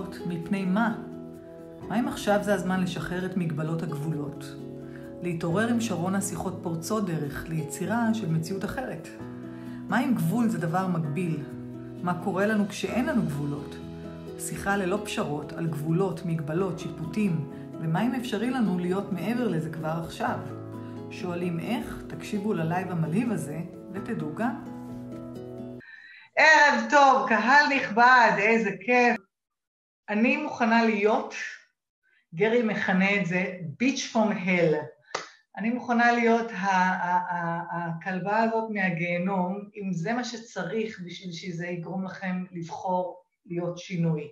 גבולות? מפני מה? מה אם עכשיו זה הזמן לשחרר את מגבלות הגבולות? להתעורר עם שרון השיחות פורצות דרך ליצירה של מציאות אחרת? מה אם גבול זה דבר מגביל? מה קורה לנו כשאין לנו גבולות? שיחה ללא פשרות על גבולות, מגבלות, שיפוטים, ומה אם אפשרי לנו להיות מעבר לזה כבר עכשיו? שואלים איך? תקשיבו ללייב המלהיב הזה, ותדעו גם. ערב טוב, קהל נכבד, איזה כיף. אני מוכנה להיות, גרי מכנה את זה ביץ' פום הל. אני מוכנה להיות הכלבה הזאת מהגיהנום, אם זה מה שצריך בשביל שזה יגרום לכם לבחור להיות שינוי.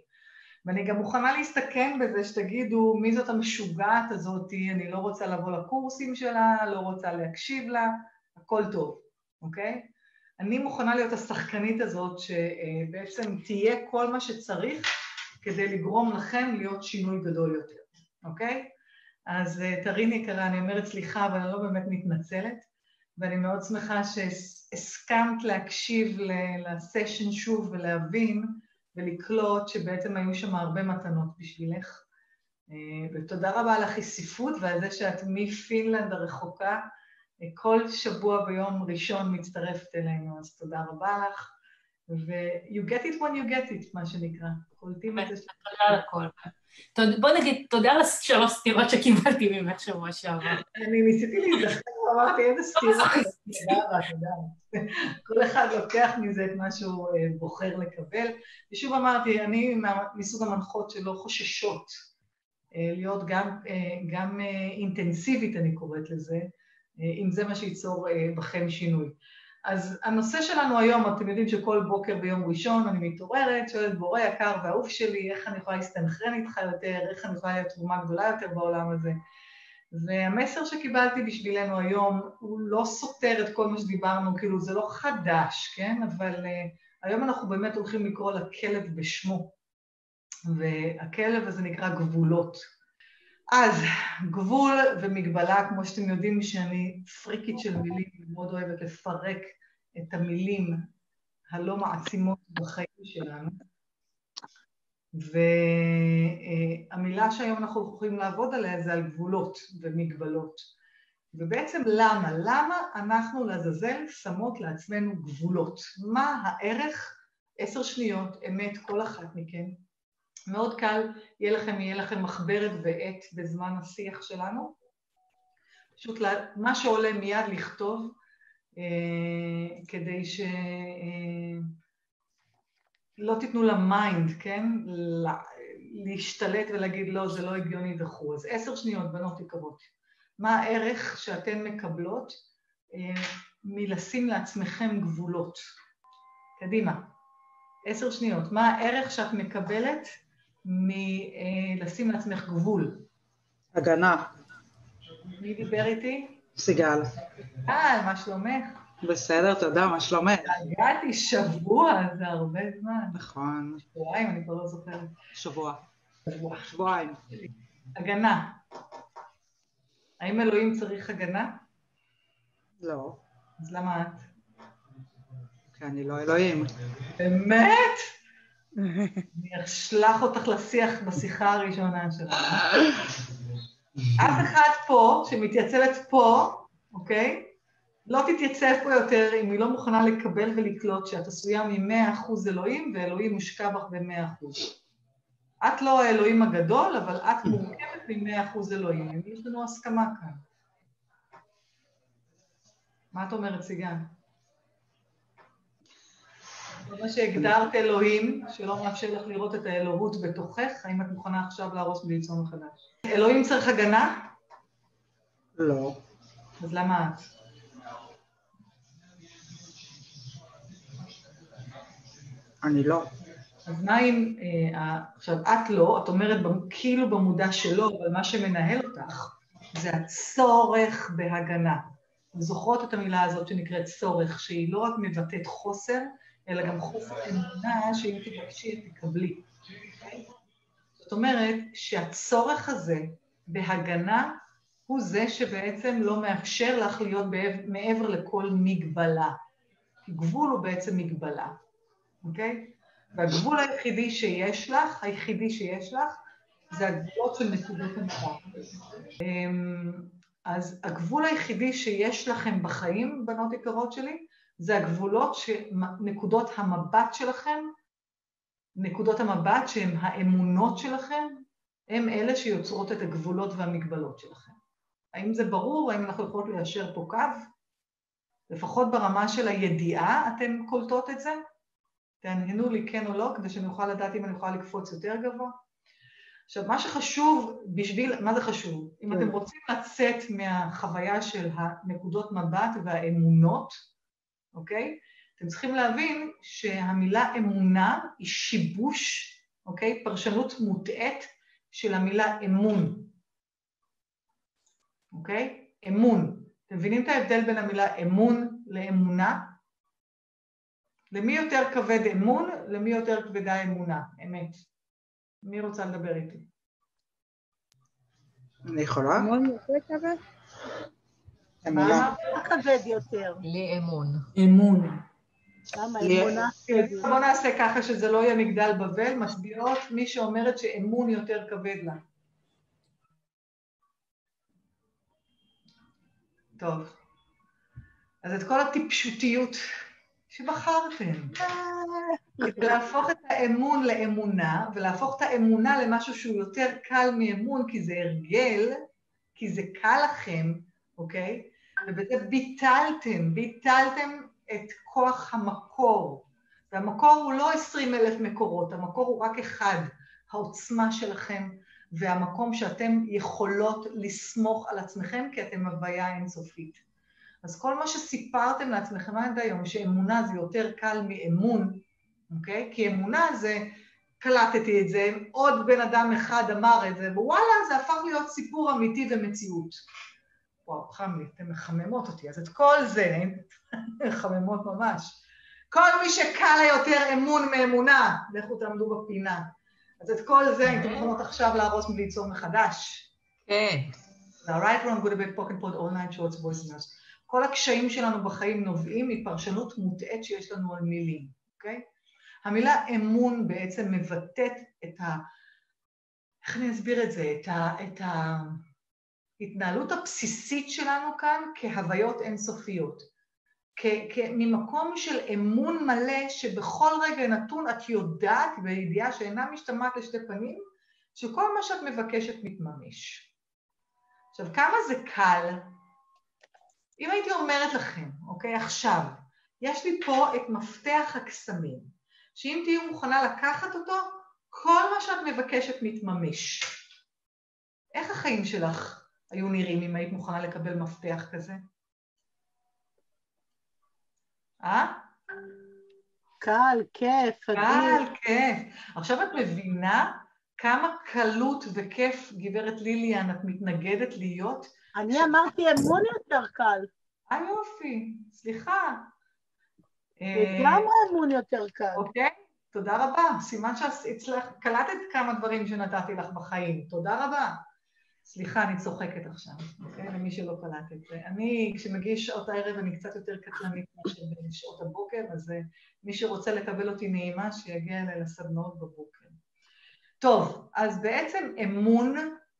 ואני גם מוכנה להסתכן בזה שתגידו, מי זאת המשוגעת הזאת, אני לא רוצה לבוא לקורסים שלה, לא רוצה להקשיב לה, הכל טוב, אוקיי? אני מוכנה להיות השחקנית הזאת שבעצם תהיה כל מה שצריך כדי לגרום לכם להיות שינוי גדול יותר, אוקיי? אז תריני יקרה, אני אומרת סליחה, אבל אני לא באמת מתנצלת, ואני מאוד שמחה שהסכמת להקשיב לסשן שוב ולהבין ולקלוט שבעצם היו שם הרבה מתנות בשבילך. ותודה רבה על החשיפות ועל זה שאת מפינלנד הרחוקה כל שבוע ביום ראשון מצטרפת אלינו, אז תודה רבה לך. ו-you get it when you get it, מה שנקרא. קולטים את זה. תודה על הכל. בוא נגיד, תודה על השלוש סטירות שקיבלתי ממך שבוע שעבר. אני ניסיתי להיזכר, אמרתי, איזה תודה. כל אחד לוקח מזה את מה שהוא בוחר לקבל. ושוב אמרתי, אני מסוג המנחות שלא חוששות להיות גם אינטנסיבית, אני קוראת לזה, אם זה מה שייצור בכם שינוי. אז הנושא שלנו היום, אתם יודעים שכל בוקר ביום ראשון אני מתעוררת, שואלת בורא יקר ואהוב שלי, איך אני יכולה להסתנכרן איתך יותר, איך אני יכולה להיות תרומה גדולה יותר בעולם הזה. והמסר שקיבלתי בשבילנו היום הוא לא סותר את כל מה שדיברנו, כאילו זה לא חדש, כן? אבל uh, היום אנחנו באמת הולכים לקרוא לכלב בשמו, והכלב הזה נקרא גבולות. אז גבול ומגבלה, כמו שאתם יודעים שאני פריקית של מילים, אני מאוד אוהבת לפרק את המילים הלא מעצימות בחיים שלנו. והמילה שהיום אנחנו יכולים לעבוד עליה זה על גבולות ומגבלות. ובעצם למה? למה אנחנו לעזאזל שמות לעצמנו גבולות? מה הערך? עשר שניות, אמת, כל אחת מכן. מאוד קל, יהיה לכם, יהיה לכם מחברת ועט בזמן השיח שלנו. פשוט מה שעולה מיד לכתוב, אה, כדי שלא אה, תיתנו ל mind, כן? להשתלט ולהגיד לא, זה לא הגיוני וכו'. אז עשר שניות, בנות יקרות. מה הערך שאתן מקבלות אה, מלשים לעצמכם גבולות? קדימה. עשר שניות. מה הערך שאת מקבלת מלשים לעצמך גבול. הגנה. מי דיבר איתי? סיגל. אה, מה שלומך? בסדר, תודה, מה שלומך? הגעתי שבוע, זה הרבה זמן. נכון. שבועיים, אני כבר לא זוכרת. שבוע. שבוע. שבועיים. הגנה. האם אלוהים צריך הגנה? לא. אז למה את? כי אני לא אלוהים. באמת? אני אשלח אותך לשיח בשיחה הראשונה שלנו. אף אחד פה, שמתייצבת פה, אוקיי? לא תתייצב פה יותר אם היא לא מוכנה לקבל ולקלוט שאת עשויה מ-100% אלוהים, ואלוהים מושקע בך ב-100%. את לא האלוהים הגדול, אבל את מורכבת מ-100% אלוהים. יש לנו הסכמה כאן. מה את אומרת, סיגן? מה שהגדרת אלוהים, שלא מאפשר לך לראות את האלוהות בתוכך, האם את מוכנה עכשיו להרוס וליצור מחדש? אלוהים צריך הגנה? לא. אז למה את? אני לא. אז מה אם, אה, עכשיו את לא, את אומרת כאילו במודע שלא, אבל מה שמנהל אותך זה הצורך בהגנה. זוכרות את המילה הזאת שנקראת צורך, שהיא לא רק מבטאת חוסר, אלא גם חוסר אמונה שאם תבקשי, תקבלי. זאת אומרת שהצורך הזה בהגנה הוא זה שבעצם לא מאפשר לך להיות מעבר לכל מגבלה. גבול הוא בעצם מגבלה, אוקיי? והגבול היחידי שיש לך, היחידי שיש לך, זה הגבולות של נקודות המבט. אמ, אז הגבול היחידי שיש לכם בחיים, בנות יקרות שלי, זה הגבולות. נקודות המבט שלכם, נקודות המבט שהן האמונות שלכם, הם אלה שיוצרות את הגבולות והמגבלות שלכם. האם זה ברור? האם אנחנו יכולות ליישר פה קו? לפחות ברמה של הידיעה אתן קולטות את זה? תעניינו לי כן או לא, כדי שאני אוכל לדעת אם אני יכולה לקפוץ יותר גבוה. עכשיו, מה שחשוב בשביל, מה זה חשוב? אם אתם כן. רוצים לצאת מהחוויה של הנקודות מבט והאמונות, אוקיי? אתם צריכים להבין שהמילה אמונה היא שיבוש, אוקיי? פרשנות מוטעית של המילה אמון, אוקיי? אמון. אתם מבינים את ההבדל בין המילה אמון לאמונה? למי יותר כבד אמון, למי יותר כבדה אמונה, אמת. מי רוצה לדבר איתי? אני יכולה? אמון יותר כבד? מה? כבד יותר. לי אמון. אמונה? בואו נעשה ככה שזה לא יהיה מגדל בבל, מצביעות מי שאומרת שאמון יותר כבד לה. טוב. אז את כל הטיפשותיות שבחרתם, כדי להפוך את האמון לאמונה, ולהפוך את האמונה למשהו שהוא יותר קל מאמון, כי זה הרגל, כי זה קל לכם, אוקיי? ובזה ביטלתם, ביטלתם את כוח המקור. והמקור הוא לא עשרים אלף מקורות, המקור הוא רק אחד, העוצמה שלכם והמקום שאתם יכולות לסמוך על עצמכם כי אתם הוויה אינסופית. אז כל מה שסיפרתם לעצמכם עד היום, שאמונה זה יותר קל מאמון, אוקיי? כי אמונה זה, קלטתי את זה, עוד בן אדם אחד אמר את זה, ווואלה, זה הפך להיות סיפור אמיתי ומציאות. וואו, חם לי, אתן מחממות אותי. אז את כל זה, מחממות ממש. כל מי שקל לה יותר אמון מאמונה, לכו תעמדו בפינה. אז את כל זה, אם אתם יכולות עכשיו להרוס וליצור מחדש. כן. זה ה-right wrong good bad pocket pod all night shorts voice nurse. כל הקשיים שלנו בחיים נובעים מפרשנות מוטעית שיש לנו על מילים, אוקיי? המילה אמון בעצם מבטאת את ה... איך אני אסביר את זה? את, ה... את ההתנהלות הבסיסית שלנו כאן כהוויות אינסופיות. ממקום של אמון מלא שבכל רגע נתון את יודעת בידיעה שאינה משתמעת לשתי פנים, שכל מה שאת מבקשת מתממש. עכשיו, כמה זה קל אם הייתי אומרת לכם, אוקיי, עכשיו, יש לי פה את מפתח הקסמים, שאם תהיו מוכנה לקחת אותו, כל מה שאת מבקשת מתממש. איך החיים שלך היו נראים אם היית מוכנה לקבל מפתח כזה? אה? קל, כיף. קל, כיף. עכשיו את מבינה כמה קלות וכיף, גברת ליליאן, את מתנגדת להיות אני אמרתי אמון יותר קל. אה יופי, סליחה. לגמרי אמון יותר קל. אוקיי, תודה רבה. סימן שהצלחת, קלטת כמה דברים שנתתי לך בחיים. תודה רבה. סליחה, אני צוחקת עכשיו, אוקיי? למי שלא קלט את זה. אני, כשמגיש שעות הערב, אני קצת יותר קטלנית מאשר בשעות הבוקר, אז אה, מי שרוצה לקבל אותי נעימה, שיגיע אליי לסדנאות בבוקר. טוב, אז בעצם אמון,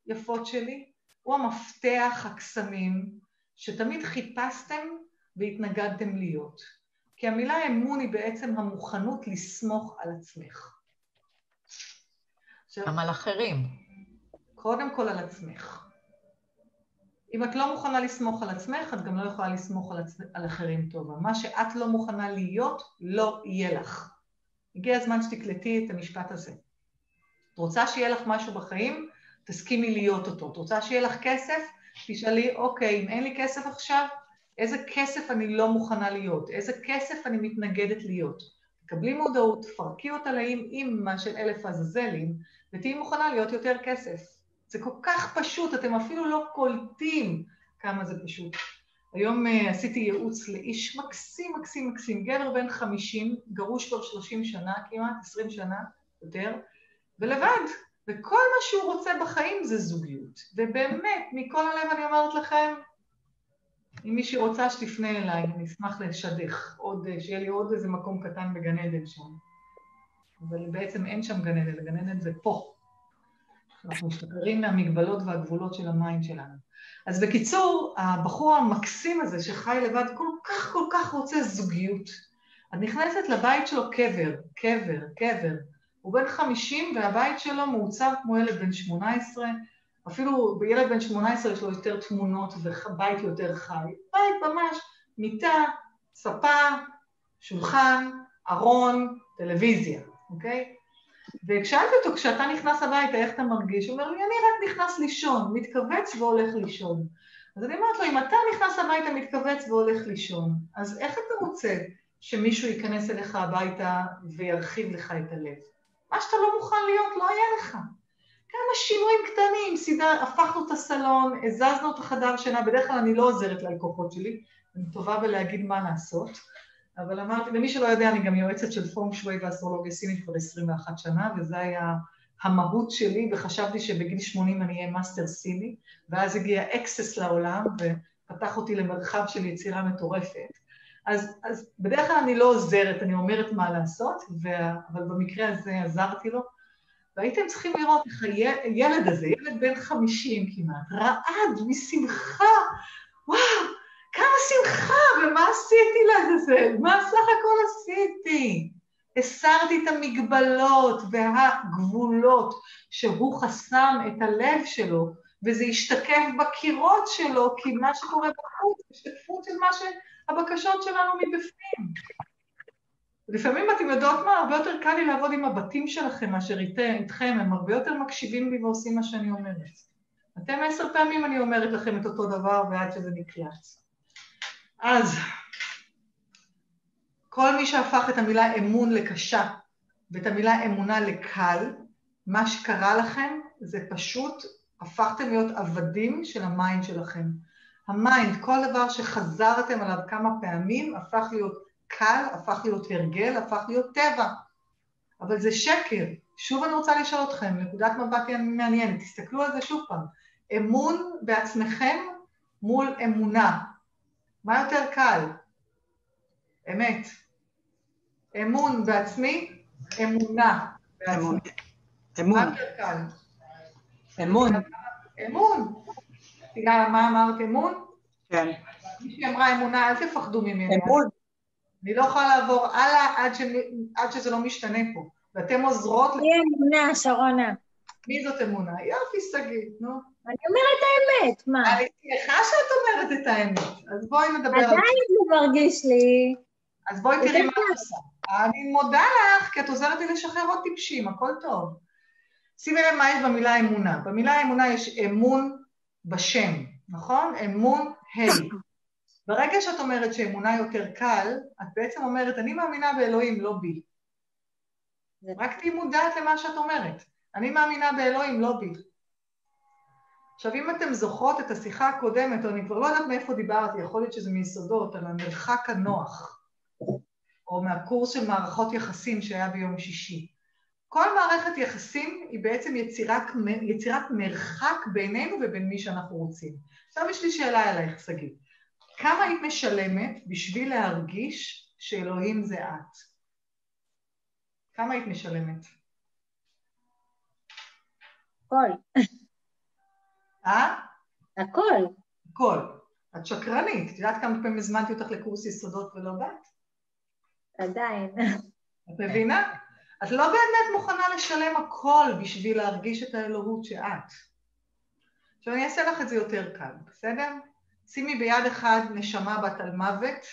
יפות שלי, הוא המפתח הקסמים שתמיד חיפשתם והתנגדתם להיות. כי המילה אמון היא בעצם המוכנות לסמוך על עצמך. גם על אחרים. קודם כל על עצמך. אם את לא מוכנה לסמוך על עצמך, את גם לא יכולה לסמוך על, עצ... על אחרים טובה. מה שאת לא מוכנה להיות, לא יהיה לך. הגיע הזמן שתקלטי את המשפט הזה. את רוצה שיהיה לך משהו בחיים? תסכימי להיות אותו. את רוצה שיהיה לך כסף? תשאלי, אוקיי, אם אין לי כסף עכשיו, איזה כסף אני לא מוכנה להיות? איזה כסף אני מתנגדת להיות? תקבלי מודעות, תפרקי אותה לאימא של אלף עזאזלים, ותהיי מוכנה להיות יותר כסף. זה כל כך פשוט, אתם אפילו לא קולטים כמה זה פשוט. היום uh, עשיתי ייעוץ לאיש מקסים, מקסים, מקסים, גבר בן חמישים, גרוש כבר שלושים שנה כמעט, עשרים שנה, יותר, ולבד, וכל מה שהוא רוצה בחיים זה זוגיות. ובאמת, מכל הלב אני אומרת לכם, אם מישהי רוצה שתפנה אליי, אני אשמח לשדך, עוד, שיהיה לי עוד איזה מקום קטן בגן עדן שם. אבל בעצם אין שם גן עדן, גן עדן זה פה. אנחנו משתחררים מהמגבלות והגבולות של ה mind שלנו. אז בקיצור, הבחור המקסים הזה שחי לבד כל כך כל כך רוצה זוגיות. את נכנסת לבית שלו קבר, קבר, קבר. הוא בן 50 והבית שלו מעוצב כמו ילד בן 18, אפילו בילד בן 18 יש לו יותר תמונות ובית יותר חי. בית ממש, מיטה, ספה, שולחן, ארון, טלוויזיה, אוקיי? וכשאלתי אותו, כשאתה נכנס הביתה, איך אתה מרגיש? הוא אומר לי, אני רק נכנס לישון, מתכווץ והולך לישון. אז אני אומרת לו, אם אתה נכנס הביתה, מתכווץ והולך לישון, אז איך אתה רוצה שמישהו ייכנס אליך הביתה וירחיב לך את הלב? מה שאתה לא מוכן להיות, לא יהיה לך. כמה שינויים קטנים, סידר, הפכנו את הסלון, הזזנו את החדר שינה, בדרך כלל אני לא עוזרת ללקוחות שלי, אני טובה בלהגיד מה לעשות, אבל אמרתי, למי שלא יודע, אני גם יועצת של פנג שואי ואסטרולוגיה סינית כבר 21 שנה, וזה היה המהות שלי, וחשבתי שבגיל 80 אני אהיה מאסטר סיני, ואז הגיע Access לעולם, ופתח אותי למרחב של יצירה מטורפת. אז, אז בדרך כלל אני לא עוזרת, אני אומרת מה לעשות, ו... אבל במקרה הזה עזרתי לו, והייתם צריכים לראות איך הילד הזה, ילד בן 50 כמעט, רעד משמחה, וואו, כמה שמחה, ומה עשיתי לזה? מה סך הכל עשיתי? הסרתי את המגבלות והגבולות שהוא חסם את הלב שלו, וזה השתקף בקירות שלו, כי מה שקורה בחוץ, השתקפות של מה שהבקשות שלנו מבפנים. לפעמים אתם יודעות מה, הרבה יותר קל לי לעבוד עם הבתים שלכם מאשר איתכם, הם הרבה יותר מקשיבים לי ועושים מה שאני אומרת. אתם עשר פעמים אני אומרת לכם את אותו דבר ועד שזה נקלט. אז כל מי שהפך את המילה אמון לקשה ואת המילה אמונה לקל, מה שקרה לכם זה פשוט הפכתם להיות עבדים של ה mind שלכם. ה mind, כל דבר שחזרתם עליו כמה פעמים, הפך להיות קל, הפך להיות הרגל, הפך להיות טבע. אבל זה שקר. שוב אני רוצה לשאול אתכם, נקודת מבט מעניינת, תסתכלו על זה שוב פעם. אמון בעצמכם מול אמונה. מה יותר קל? אמת. אמון בעצמי, אמונה בעצמי. אמון. מה יותר קל? אמון. אמון. תראה, מה אמרת? אמון? כן. מישהי אמרה אמונה, אל תפחדו ממני. אמון. אני לא יכולה לעבור הלאה עד, ש... עד שזה לא משתנה פה. ואתם עוזרות... מי אמונה, שרונה? מי זאת אמונה? יופי, שגית, נו. אני אומרת האמת, מה? אני שמחה שאת אומרת את האמת. אז בואי נדבר על זה. עדיין זה מרגיש לי... אז בואי תראי מה את עושה. אני מודה לך, כי את עוזרת לי לשחרר עוד טיפשים, הכל טוב. שימי לב מה יש במילה אמונה. במילה אמונה יש אמון בשם, נכון? אמון ה'. ברגע שאת אומרת שאמונה יותר קל, את בעצם אומרת, אני מאמינה באלוהים, לא בי. רק תהיי מודעת למה שאת אומרת. אני מאמינה באלוהים, לא בי. עכשיו, אם אתם זוכרות את השיחה הקודמת, או אני כבר לא יודעת מאיפה דיברתי, יכול להיות שזה מיסודות, על המרחק הנוח, או מהקורס של מערכות יחסים שהיה ביום שישי. כל מערכת יחסים היא בעצם יצירת, יצירת מרחק בינינו ובין מי שאנחנו רוצים. עכשיו יש לי שאלה אלייך, שגיא. כמה היית משלמת בשביל להרגיש שאלוהים זה את? כמה היית משלמת? הכל. אה? הכל. הכל. את שקרנית. את יודעת כמה פעמים הזמנתי אותך לקורס יסודות ולא באת? עדיין. את מבינה? את לא באמת מוכנה לשלם הכל בשביל להרגיש את האלוהות שאת. עכשיו אני אעשה לך את זה יותר קל, בסדר? שימי ביד אחד נשמה בת על מוות,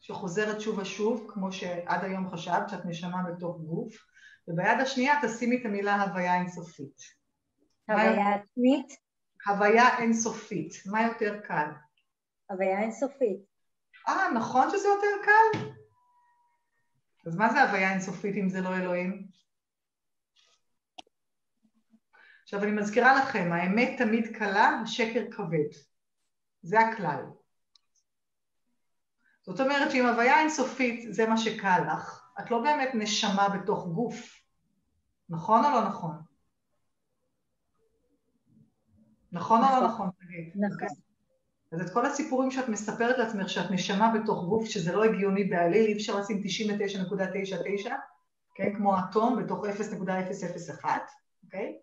שחוזרת שוב ושוב, כמו שעד היום חשבת, שאת נשמה בתוך גוף, וביד השנייה תשימי את המילה הוויה אינסופית. הוויה עצמית, הוויה אינסופית. מה יותר קל? הוויה אינסופית. אה, נכון שזה יותר קל? אז מה זה הוויה אינסופית אם זה לא אלוהים? עכשיו אני מזכירה לכם, האמת תמיד קלה, השקר כבד. זה הכלל. זאת אומרת שאם הוויה אינסופית זה מה שקל לך, את לא באמת נשמה בתוך גוף. נכון או לא נכון? נכון או לא נכון. נכון? נכון. אז את כל הסיפורים שאת מספרת לעצמך שאת נשמה בתוך גוף שזה לא הגיוני בעליל, אי אפשר לשים 99.99, אוקיי? כמו אטום בתוך 0.001, אוקיי?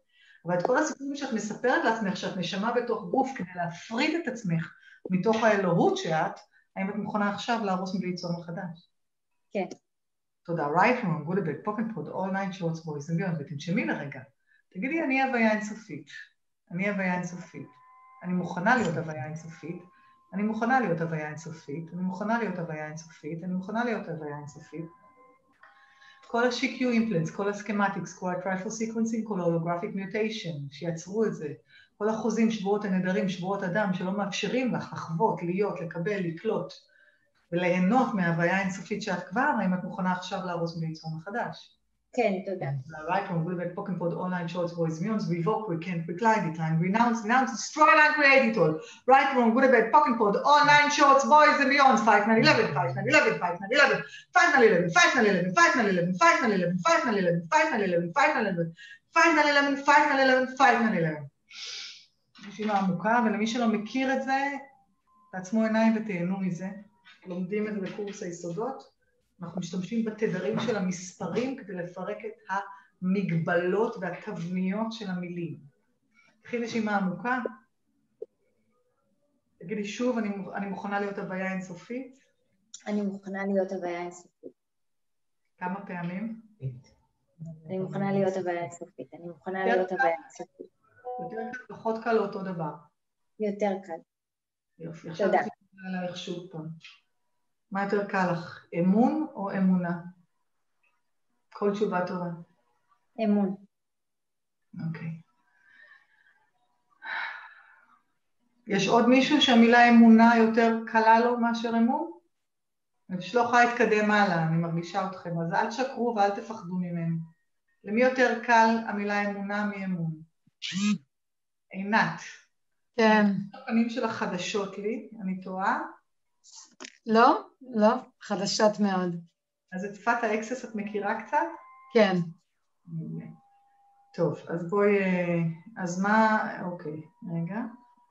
אבל את כל הסיפורים שאת מספרת לעצמך, שאת נשמה בתוך גוף כדי להפריד את עצמך מתוך האלוהות שאת, האם את מוכנה עכשיו להרוס וליצור מחדש? כן. תודה. pocket pod all nine shorts boys and beyond, ותנשמי לרגע. תגידי, אני הוויה אינסופית. אני הוויה אינסופית. אני מוכנה להיות הוויה אינסופית. אני מוכנה להיות הוויה אינסופית. אני מוכנה להיות הוויה אינסופית. אני מוכנה להיות הוויה אינסופית. כל ה-CQ implants, כל ה-schematics, כל ה-trifle sequencing, כל ה-holographic mutation, שיצרו את זה, כל החוזים, שבועות הנדרים, שבועות אדם, שלא מאפשרים לך לחוות, להיות, לקבל, לקלוט וליהנות מההוויה האינסופית שאת כבר, האם את מוכנה עכשיו להרוס וליצור מחדש? כן, תודה. right from Wilbeck Pocken Pod online shorts voice muse, revoke, recant, recline, decline, renounce, renounce, destroy and create it all. Right from Wilbeck Pocken Pod online shorts boys and beyond, 5 9 11, 5 9 11, 5 9 11, 5 9 11, 5 9 11, 5 9 11, 5 9 11, 5 9 11, 5 9 11, 5 9 11, 5 9 11, 5 9 11, 5 9 11. נשימה עמוקה, ולמי שלא מכיר את זה, תעצמו עיניים ותהנו מזה. לומדים את זה בקורס היסודות. אנחנו משתמשים בתדרים של המספרים כדי לפרק את המגבלות והתבניות של המילים. קחי נשימה עמוקה. תגידי שוב, אני, אני מוכנה להיות הוויה אינסופית. אני מוכנה להיות הוויה אינסופית. כמה פעמים? אני מוכנה להיות הוויה אינסופית. אני מוכנה להיות הוויה אינסופית. יותר קל, פחות קל, אותו דבר. יותר קל. יופי. עכשיו תודה. עלייך שוב פעם. מה יותר קל לך, אמון או אמונה? כל תשובה טובה. אמון. אוקיי. יש עוד מישהו שהמילה אמונה יותר קלה לו מאשר אמון? אני פשוט לא יכולה להתקדם הלאה, אני מרגישה אתכם, אז אל תשקרו ואל תפחדו ממנו. למי יותר קל המילה אמונה מאמון? עינת, כן. הפנים שלך חדשות לי, אני טועה? לא? לא? חדשות מאוד. אז את שפת האקסס את מכירה קצת? כן. טוב, אז בואי, אה, אז מה, אוקיי, רגע.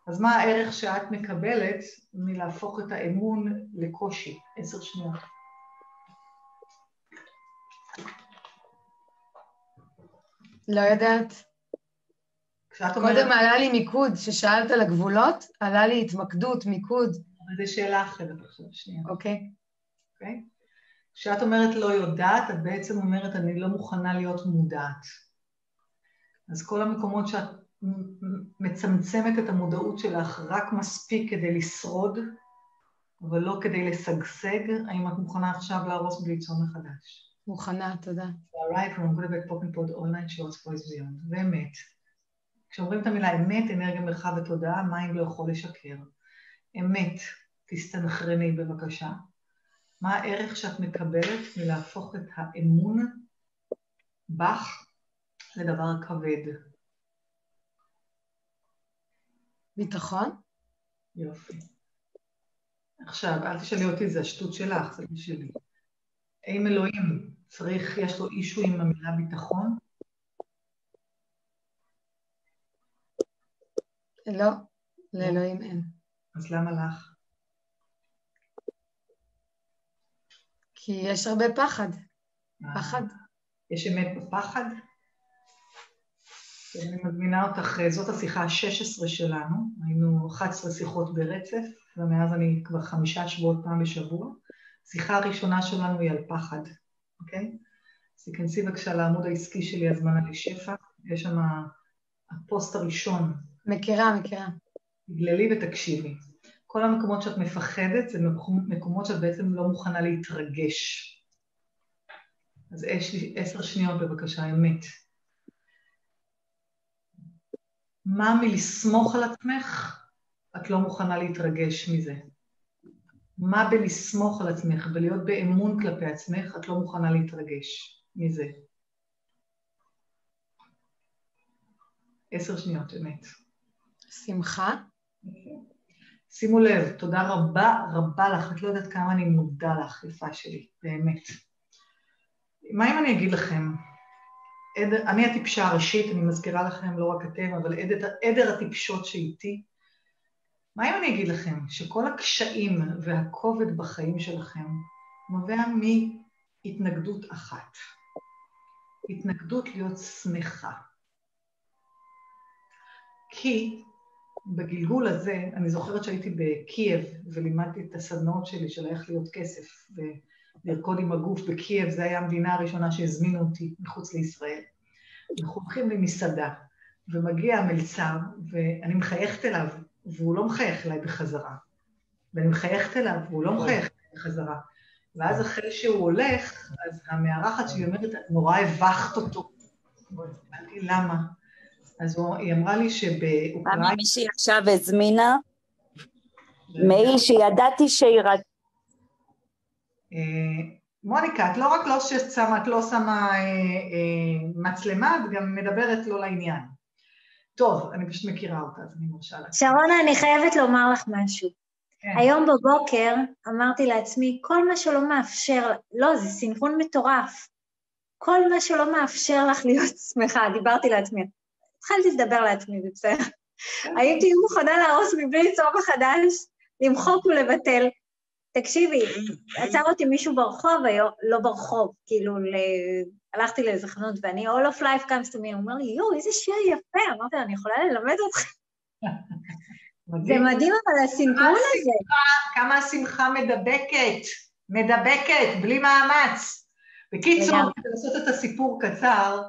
אז מה הערך שאת מקבלת מלהפוך את האמון לקושי? עשר שניות. לא יודעת. כשאת אומרת, קודם עלה לי מיקוד, כששאלת על הגבולות, עלה לי התמקדות, מיקוד, זו שאלה אחרת עכשיו, שנייה, אוקיי? אוקיי? כשאת אומרת לא יודעת, את בעצם אומרת אני לא מוכנה להיות מודעת. אז כל המקומות שאת מצמצמת את המודעות שלך רק מספיק כדי לשרוד, אבל לא כדי לשגשג, האם את מוכנה עכשיו להרוס וליצור מחדש? מוכנה, תודה. right from good back popping pod online shorts voice beyond, ואמת. כשאומרים את המילה אמת, אנרגיה, מרחב ותודעה, מים לא יכול לשקר. אמת, תסתנכרני בבקשה. מה הערך שאת מקבלת מלהפוך את האמון בך לדבר כבד? ביטחון? יופי. עכשיו, אל תשאלי אותי, זה השטות שלך, זה שלי. האם אלוהים צריך, יש לו אישו עם המילה ביטחון? לא, לאלוהים אין. אז למה לך? כי יש הרבה פחד. פחד. יש אמת בפחד? אני מזמינה אותך, זאת השיחה ה-16 שלנו, היינו 11 שיחות ברצף, ומאז אני כבר חמישה שבועות פעם בשבוע. השיחה הראשונה שלנו היא על פחד, אוקיי? אז תיכנסי בבקשה לעמוד העסקי שלי, הזמנה לשפע, יש שם הפוסט הראשון, מכירה, מכירה. תגללי ותקשיבי. כל המקומות שאת מפחדת זה מקומות שאת בעצם לא מוכנה להתרגש. אז יש לי עשר שניות בבקשה, אמת. מה מלסמוך על עצמך את לא מוכנה להתרגש מזה? מה בלסמוך על עצמך ולהיות באמון כלפי עצמך את לא מוכנה להתרגש מזה? עשר שניות, אמת. שמחה? שימו לב, תודה רבה רבה לך, את לא יודעת כמה אני מודה לך, יפה שלי, באמת. מה אם אני אגיד לכם, עדר, אני הטיפשה הראשית, אני מזכירה לכם, לא רק אתם, אבל עדר, עדר הטיפשות שאיתי, מה אם אני אגיד לכם שכל הקשיים והכובד בחיים שלכם נובע מהתנגדות אחת. התנגדות להיות שמחה. כי בגלגול הזה, אני זוכרת שהייתי בקייב ולימדתי את הסדנאות שלי של איך להיות כסף ולרקוד עם הגוף בקייב, זו הייתה המדינה הראשונה שהזמינו אותי מחוץ לישראל. אנחנו הולכים למסעדה, ומגיע המלצר, ואני מחייכת אליו, והוא לא מחייך אליי בחזרה. ואני מחייכת אליו, והוא לא מחייך אליי בחזרה. ואז אחרי שהוא הולך, אז המארחת שלי אומרת, נורא הבכת אותו. אמרתי, למה? אז הוא, היא אמרה לי למה שבאוקראינה... מישהי עכשיו הזמינה מייל שידעתי שהיא רק... אה, מוניקה, את לא רק לא ששמה, את לא שמה אה, אה, מצלמה, את גם מדברת לא לעניין. טוב, אני פשוט מכירה אותה, אז אני מרשה לה. שרונה, אני חייבת לומר לך משהו. כן. היום בבוקר אמרתי לעצמי, כל מה שלא מאפשר, לא, זה סנכרון מטורף. כל מה שלא מאפשר לך להיות שמחה, דיברתי לעצמי. התחלתי לדבר לעצמי, זה בסדר. הייתי מוכנה להרוס מבלי ליצור מחדש, למחוק ולבטל. תקשיבי, עצר אותי מישהו ברחוב היום, לא ברחוב, כאילו, ל... הלכתי לאיזה חנות, ואני, all of life comes to me, הוא אומר לי, יואו, איזה שיר יפה, אמרתי לו, אני יכולה ללמד אותך? זה מדהים. אבל הסנכרון הזה. כמה השמחה מדבקת, מדבקת, בלי מאמץ. בקיצור, לעשות את הסיפור קצר,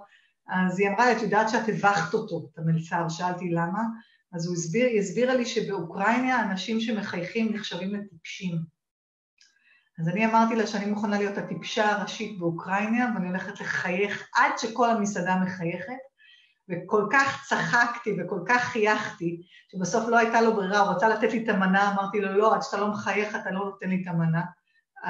אז היא אמרה לי, את יודעת שאת הבכת אותו, את המלצר, שאלתי למה, אז הוא הסביר, היא הסבירה לי שבאוקראינה אנשים שמחייכים נחשבים לטיפשים. אז אני אמרתי לה שאני מוכנה להיות הטיפשה הראשית באוקראינה, ואני הולכת לחייך עד שכל המסעדה מחייכת, וכל כך צחקתי וכל כך חייכתי, שבסוף לא הייתה לו ברירה, הוא רצה לתת לי את המנה, אמרתי לו, לא, עד שאתה לא מחייך אתה לא נותן לי את המנה.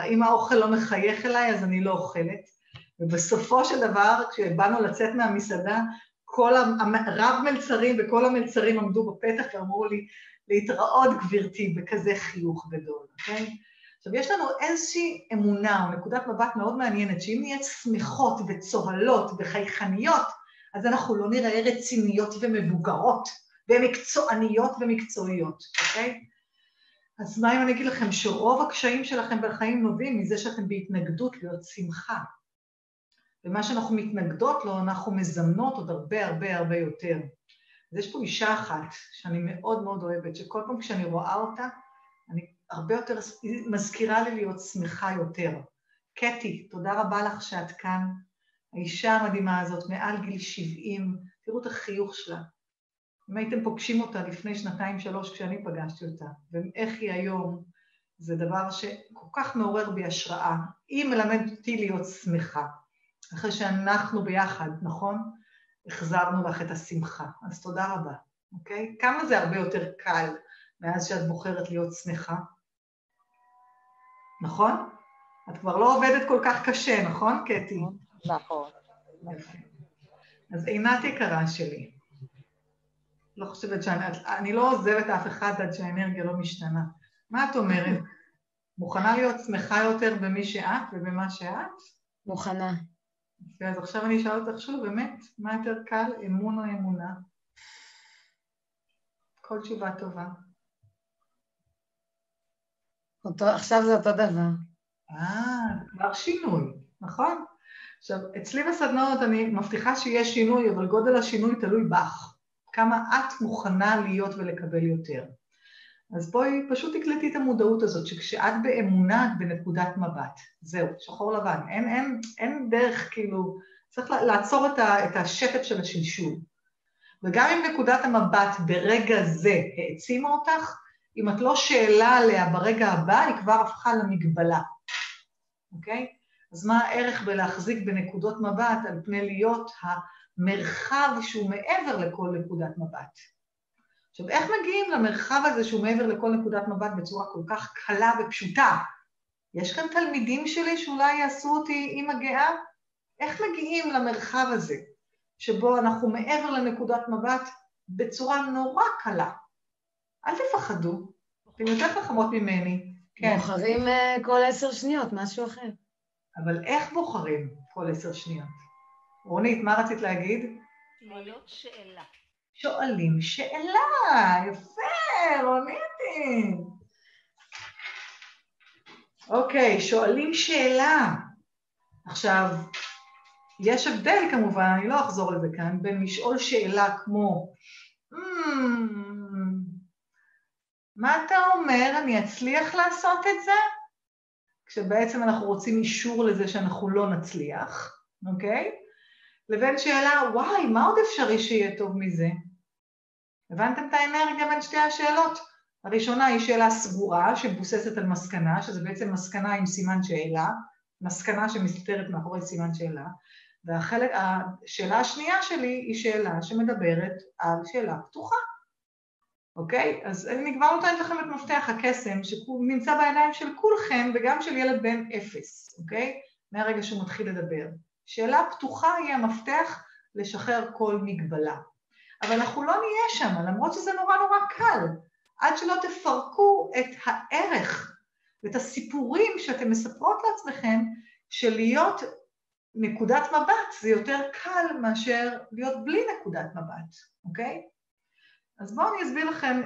אם האוכל לא מחייך אליי, אז אני לא אוכלת. ובסופו של דבר, כשבאנו לצאת מהמסעדה, כל הרב מלצרים וכל המלצרים עמדו בפתח ואמרו לי, להתראות גברתי, בכזה חיוך גדול, אוקיי? עכשיו, יש לנו איזושהי אמונה או נקודת מבט מאוד מעניינת, שאם נהיה שמחות וצוהלות וחייכניות, אז אנחנו לא נראה רציניות ומבוגרות, ומקצועניות ומקצועיות, אוקיי? אז מה אם אני אגיד לכם שרוב הקשיים שלכם בחיים נובעים מזה שאתם בהתנגדות להיות שמחה. ומה שאנחנו מתנגדות לו, אנחנו מזמנות עוד הרבה הרבה הרבה יותר. אז יש פה אישה אחת שאני מאוד מאוד אוהבת, שכל פעם כשאני רואה אותה, אני הרבה יותר, היא מזכירה לי להיות שמחה יותר. קטי, תודה רבה לך שאת כאן. האישה המדהימה הזאת, מעל גיל 70, תראו את החיוך שלה. אם הייתם פוגשים אותה לפני שנתיים-שלוש כשאני פגשתי אותה, ואיך היא היום, זה דבר שכל כך מעורר בי השראה. היא מלמדת אותי להיות שמחה. אחרי שאנחנו ביחד, נכון? החזרנו לך את השמחה. אז תודה רבה, אוקיי? כמה זה הרבה יותר קל מאז שאת בוחרת להיות שמחה? נכון? את כבר לא עובדת כל כך קשה, נכון, קטי? נכון. יפה. אז עינת יקרה שלי, לא חושבת שאני, אני לא עוזבת אף אחד עד שהאנרגיה לא משתנה. מה את אומרת? מוכנה להיות שמחה יותר במי שאת ובמה שאת? מוכנה. יפה, אז עכשיו אני אשאל אותך שוב, באמת, מה יותר קל, אמון או אמונה? כל תשובה טובה. אותו, עכשיו זה אותו דבר. אה, כבר שינוי, נכון? עכשיו, אצלי בסדנאות אני מבטיחה שיש שינוי, אבל גודל השינוי תלוי בך. כמה את מוכנה להיות ולקבל יותר. אז בואי פשוט תקלטי את המודעות הזאת, שכשאת באמונה את בנקודת מבט. זהו, שחור לבן. אין, אין, אין דרך כאילו, צריך לעצור את, ה, את השטף של השלשול. וגם אם נקודת המבט ברגע זה העצימה אותך, אם את לא שאלה עליה ברגע הבא, היא כבר הפכה למגבלה, אוקיי? אז מה הערך בלהחזיק בנקודות מבט על פני להיות המרחב שהוא מעבר לכל נקודת מבט? עכשיו, איך מגיעים למרחב הזה שהוא מעבר לכל נקודת מבט בצורה כל כך קלה ופשוטה? יש כאן תלמידים שלי שאולי יעשו אותי אימא גאה? איך מגיעים למרחב הזה, שבו אנחנו מעבר לנקודת מבט בצורה נורא קלה? אל תפחדו, אתם יותר חכמות ממני. כן. בוחרים אה, כל עשר שניות, משהו אחר. אבל איך בוחרים כל עשר שניות? רונית, מה רצית להגיד? שואלות שאלה. שואלים שאלה, יפה, רוניתי. אוקיי, שואלים שאלה. עכשיו, יש הבדל כמובן, אני לא אחזור לזה כאן, בין לשאול שאלה כמו "Hmm, מה אתה אומר, אני אצליח לעשות את זה? כשבעצם אנחנו רוצים אישור לזה שאנחנו לא נצליח, אוקיי? לבין שאלה, וואי, מה עוד אפשרי שיהיה טוב מזה? הבנתם את האנרגיה בין שתי השאלות? הראשונה היא שאלה סגורה שמבוססת על מסקנה, שזה בעצם מסקנה עם סימן שאלה, מסקנה שמסתתרת מאחורי סימן שאלה, והחלק, השאלה השנייה שלי היא שאלה שמדברת על שאלה פתוחה, אוקיי? אז אני כבר נותנת לכם את מפתח הקסם שנמצא בידיים של כולכם וגם של ילד בן אפס, אוקיי? מהרגע שהוא מתחיל לדבר. שאלה פתוחה היא המפתח לשחרר כל מגבלה. אבל אנחנו לא נהיה שם, למרות שזה נורא נורא קל, עד שלא תפרקו את הערך ואת הסיפורים שאתם מספרות לעצמכם של להיות נקודת מבט זה יותר קל מאשר להיות בלי נקודת מבט, אוקיי? אז בואו אני אסביר לכם,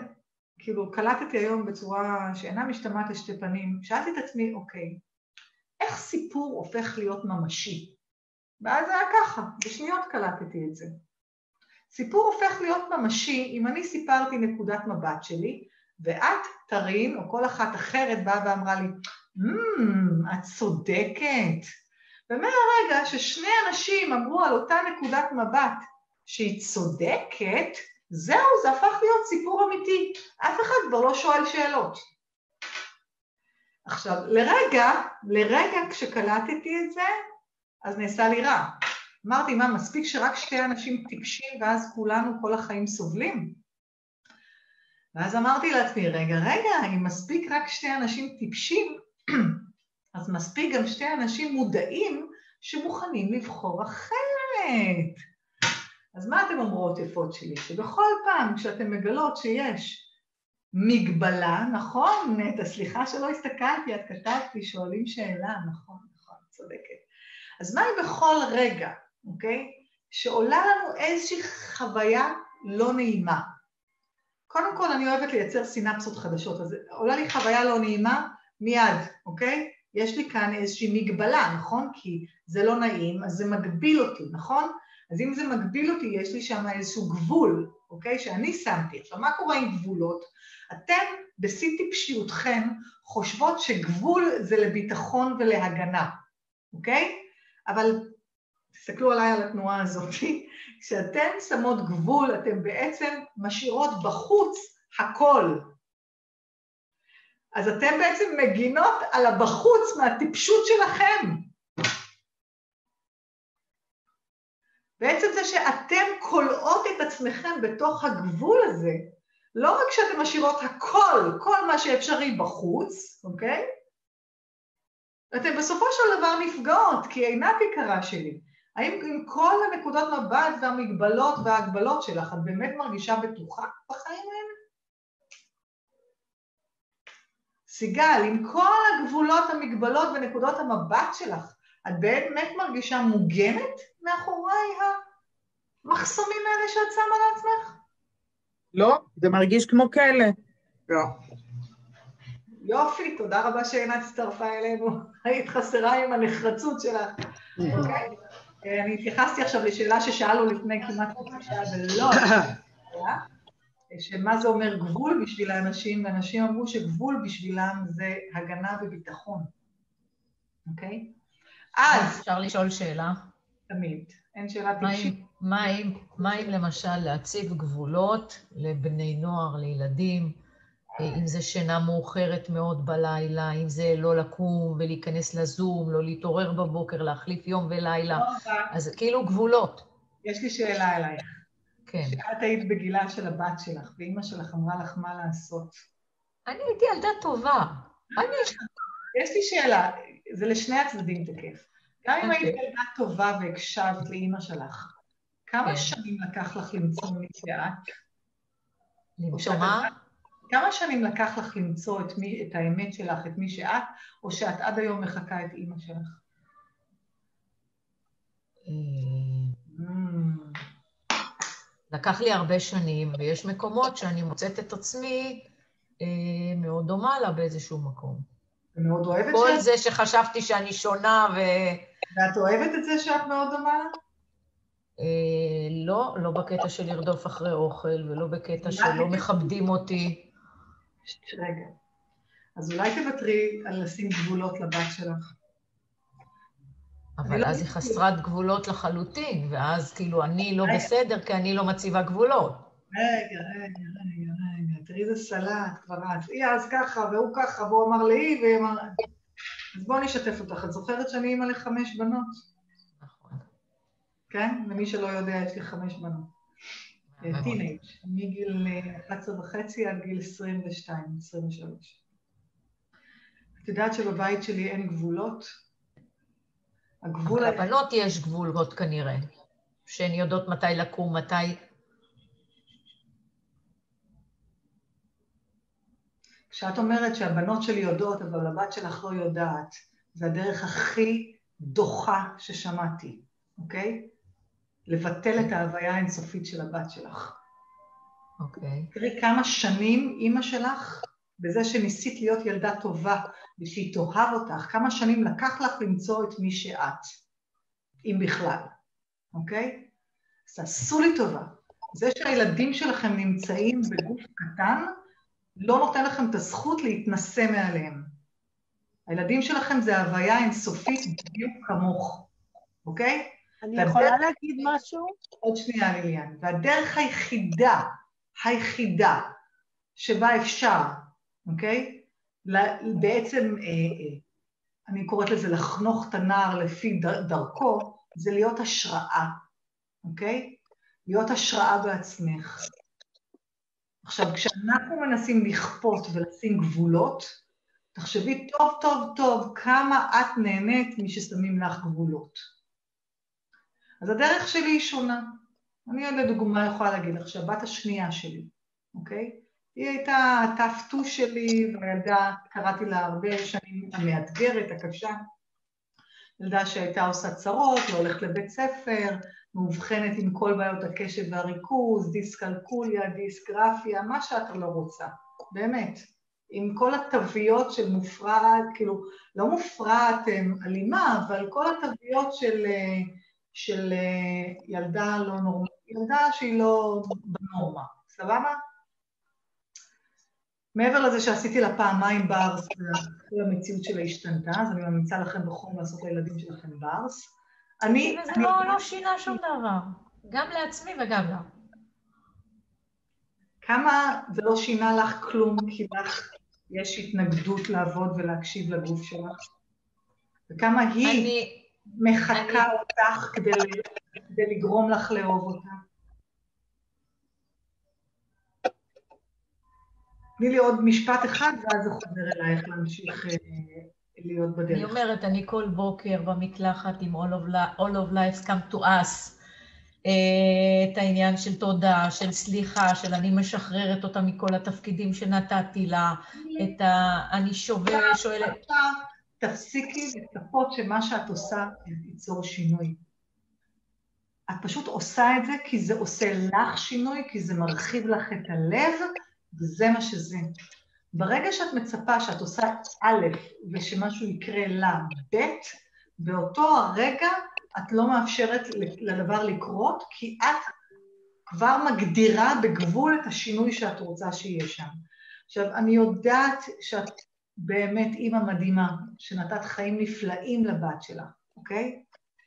כאילו קלטתי היום בצורה שאינה משתמעת לשתי פנים, שאלתי את עצמי, אוקיי, איך סיפור הופך להיות ממשי? ואז זה היה ככה, בשניות קלטתי את זה. סיפור הופך להיות ממשי אם אני סיפרתי נקודת מבט שלי, ואת, טרין, או כל אחת אחרת באה ואמרה לי, mm, את צודקת. ומהרגע ששני אנשים אמרו על אותה נקודת מבט שהיא צודקת, זהו, זה הפך להיות סיפור אמיתי. אף אחד כבר לא שואל שאלות. עכשיו, לרגע, לרגע כשקלטתי את זה, אז נעשה לי רע. אמרתי, מה, מספיק שרק שתי אנשים טיפשים ואז כולנו כל החיים סובלים? ואז אמרתי לעצמי, רגע, רגע, אם מספיק רק שתי אנשים טיפשים, אז מספיק גם שתי אנשים מודעים שמוכנים לבחור אחרת. אז מה אתן אומרות יפות שלי? שבכל פעם כשאתן מגלות שיש מגבלה, נכון, נטע, סליחה שלא הסתכלתי, את כתבת לי, שואלים שאלה, נכון, נכון, צודקת. אז מה אם בכל רגע, אוקיי, שעולה לנו איזושהי חוויה לא נעימה? קודם כל אני אוהבת לייצר סינפסות חדשות, אז עולה לי חוויה לא נעימה, מיד, אוקיי? יש לי כאן איזושהי מגבלה, נכון? כי זה לא נעים, אז זה מגביל אותי, נכון? אז אם זה מגביל אותי, יש לי שם איזשהו גבול, אוקיי? שאני שמתי. עכשיו, מה קורה עם גבולות? אתם, בשיא טיפשיותכם, חושבות שגבול זה לביטחון ולהגנה, אוקיי? אבל תסתכלו עליי על התנועה הזאת, כשאתן שמות גבול, אתן בעצם משאירות בחוץ הכל. אז אתן בעצם מגינות על הבחוץ מהטיפשות שלכם. בעצם זה שאתם כולאות את עצמכם בתוך הגבול הזה, לא רק שאתן משאירות הכל, כל מה שאפשרי בחוץ, אוקיי? אתן בסופו של דבר נפגעות, כי עינת יקרה שלי, האם עם כל הנקודות מבט והמגבלות וההגבלות שלך, את באמת מרגישה בטוחה בחיים האלה? סיגל, עם כל הגבולות, המגבלות ונקודות המבט שלך, את באמת מרגישה מוגנת מאחורי המחסומים האלה שאת שמה לעצמך? לא, זה מרגיש כמו כלא. לא. יופי, תודה רבה שעינת הצטרפה אלינו. היית חסרה עם הנחרצות שלך. אוקיי? אני התייחסתי עכשיו לשאלה ששאלנו לפני כמעט חצי שעה ולא, שמה זה אומר גבול בשביל האנשים, ואנשים אמרו שגבול בשבילם זה הגנה וביטחון, אוקיי? אז... אפשר לשאול שאלה? תמיד. אין שאלה טיפשית. מה אם, מה אם למשל להציב גבולות לבני נוער, לילדים, אם זה שינה מאוחרת מאוד בלילה, אם זה לא לקום ולהיכנס לזום, לא להתעורר בבוקר, להחליף יום ולילה, אז כאילו גבולות. יש לי שאלה אלייך. כן. שאת היית בגילה של הבת שלך, ואימא שלך אמרה לך מה לעשות. אני הייתי ילדה טובה. אני... יש לי שאלה, זה לשני הצדדים תקף. גם אם היית אוקיי. ילדה טובה והקשבת לאימא שלך, כמה כן. שנים לקח לך למצוא מי שאת? למצוא מה? כמה שנים לקח לך למצוא את, מי, את האמת שלך, את מי שאת, או שאת עד היום מחקה את אימא שלך? אה. לקח לי הרבה שנים, ויש מקומות שאני מוצאת את עצמי אה, מאוד דומה לה באיזשהו מקום. ומאוד אוהבת כל שאת... זה שחשבתי שאני שונה ו... ואת אוהבת את זה שאת מאוד דומה לה? אה, לא, לא בקטע של לרדוף אחרי אוכל, ולא בקטע שלא מכבדים אותי. רגע. אז אולי תוותרי על לשים גבולות לבת שלך. אני אבל לא אז היא מסכימה. חסרת גבולות לחלוטין, ואז כאילו אני לא רגע. בסדר כי אני לא מציבה גבולות. רגע, רגע, רגע, רגע, תראי איזה סלט כבר אז. היא אז ככה, והוא ככה, והוא אמר לי, והיא אמר... אז בואו נשתף אותך. את זוכרת שאני אימא לחמש בנות? נכון. כן? למי שלא יודע, יש לי חמש בנות. מאוד. טינג', מגיל אה, 11 וחצי עד גיל 22, 23. את יודעת שבבית שלי אין גבולות? הגבול... אבל לבנות יש גבולות כנראה, שהן יודעות מתי לקום, מתי... כשאת אומרת שהבנות שלי יודעות, אבל הבת שלך לא יודעת, זה הדרך הכי דוחה ששמעתי, אוקיי? לבטל את ההוויה האינסופית של הבת שלך. אוקיי. תראי כמה שנים אימא שלך, בזה שניסית להיות ילדה טובה ושהיא תאהב אותך, כמה שנים לקח לך למצוא את מי שאת, אם בכלל, אוקיי? אז תעשו לי טובה. זה שהילדים שלכם נמצאים בגוף קטן, לא נותן לכם את הזכות להתנשא מעליהם. הילדים שלכם זה הוויה אינסופית בדיוק כמוך, אוקיי? אני יכולה להגיד משהו? עוד שנייה, ליליאן. והדרך היחידה, היחידה, שבה אפשר, אוקיי? בעצם, אה, אה, אני קוראת לזה לחנוך את הנער לפי דרכו, זה להיות השראה, אוקיי? להיות השראה בעצמך. עכשיו, כשאנחנו מנסים לכפות ולשים גבולות, תחשבי טוב טוב טוב כמה את נהנית מששמים לך גבולות. אז הדרך שלי היא שונה. אני לדוגמה יכולה להגיד לך שהבת השנייה שלי, אוקיי? היא הייתה הטפטו שלי, והילדה, קראתי לה הרבה שנים, המאתגרת, הקשה. ילדה שהייתה עושה צרות, לא הולכת לבית ספר, מאובחנת עם כל בעיות הקשב והריכוז, דיסקלקוליה, דיסגרפיה, מה שאת לא רוצה, באמת. עם כל התוויות של מופרעת, כאילו, לא מופרעת הם, אלימה, אבל כל התוויות של, אה, של אה, ילדה לא נורמלית, ילדה שהיא לא בנורמה, סבבה? מעבר לזה שעשיתי לה פעמיים בארס, כל המציאות שלה השתנתה, אז אני ממליצה לכם בחום לעשות לילדים שלכם בארס. אני... וזה אני- לא, לא שינה שום דבר, גם לעצמי וגם לה. כמה זה לא שינה לך כלום, כי לך יש התנגדות לעבוד ולהקשיב לגוף שלך? וכמה היא אני, מחקה אני- אותך כדי, כדי לגרום לך לאהוב אותה? תני לי עוד משפט אחד, ואז זה חוזר אלייך להמשיך אה, להיות אני בדרך. אומרת, אני כל בוקר במקלחת עם All of, All of Lives come to us, אה, את העניין של תודה, של סליחה, של אני משחררת אותה מכל התפקידים שנתתי לה, את ה... אני שובר, שואלת... תפסיקי לצפות שמה שאת עושה ייצור שינוי. את פשוט עושה את זה כי זה עושה לך שינוי, כי זה מרחיב לך את הלב, וזה מה שזה. ברגע שאת מצפה שאת עושה א' ושמשהו יקרה לה ב', באותו הרגע את לא מאפשרת לדבר לקרות, כי את כבר מגדירה בגבול את השינוי שאת רוצה שיהיה שם. עכשיו, אני יודעת שאת באמת אימא מדהימה, שנתת חיים נפלאים לבת שלך, אוקיי?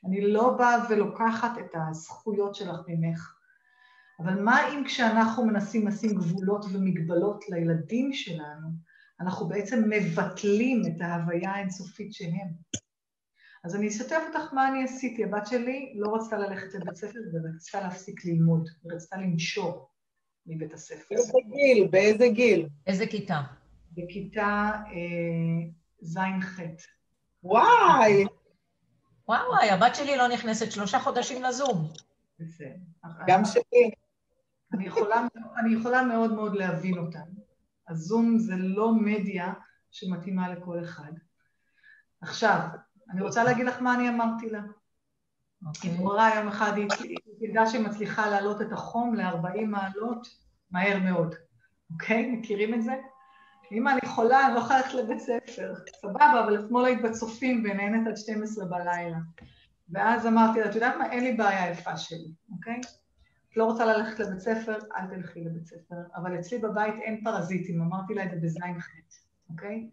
אני לא באה ולוקחת את הזכויות שלך ממך. אבל מה אם כשאנחנו מנסים לשים גבולות ומגבלות לילדים שלנו, אנחנו בעצם מבטלים את ההוויה האינסופית שהם. אז אני אשתף אותך מה אני עשיתי. הבת שלי לא רצתה ללכת לבית ספר ורצתה להפסיק ללמוד, ורצתה לנשור מבית הספר. באיזה גיל? באיזה גיל? איזה כיתה? בכיתה אה, ז'-ח'. וואי, וואי וואי, הבת שלי לא נכנסת שלושה חודשים לזום. בסדר. גם שלי. אני יכולה, אני יכולה מאוד מאוד להבין אותם. הזום זה לא מדיה שמתאימה לכל אחד. עכשיו, אני רוצה להגיד לך מה אני אמרתי לה. היא אוקיי. התעוררה יום אחד, היא היא תדע שהיא מצליחה להעלות את החום ל-40 מעלות מהר מאוד. אוקיי? מכירים את זה? אם אני חולה, אני לא יכולה ללכת לבית ספר. סבבה, אבל אתמול היית בצופים ונהנית עד 12 בלילה. ואז אמרתי לה, את יודעת מה? אין לי בעיה יפה שלי, אוקיי? את לא רוצה ללכת לבית ספר, אל תלכי לבית ספר. אבל אצלי בבית אין פרזיטים, אמרתי לה את זה בזין חטא, אוקיי?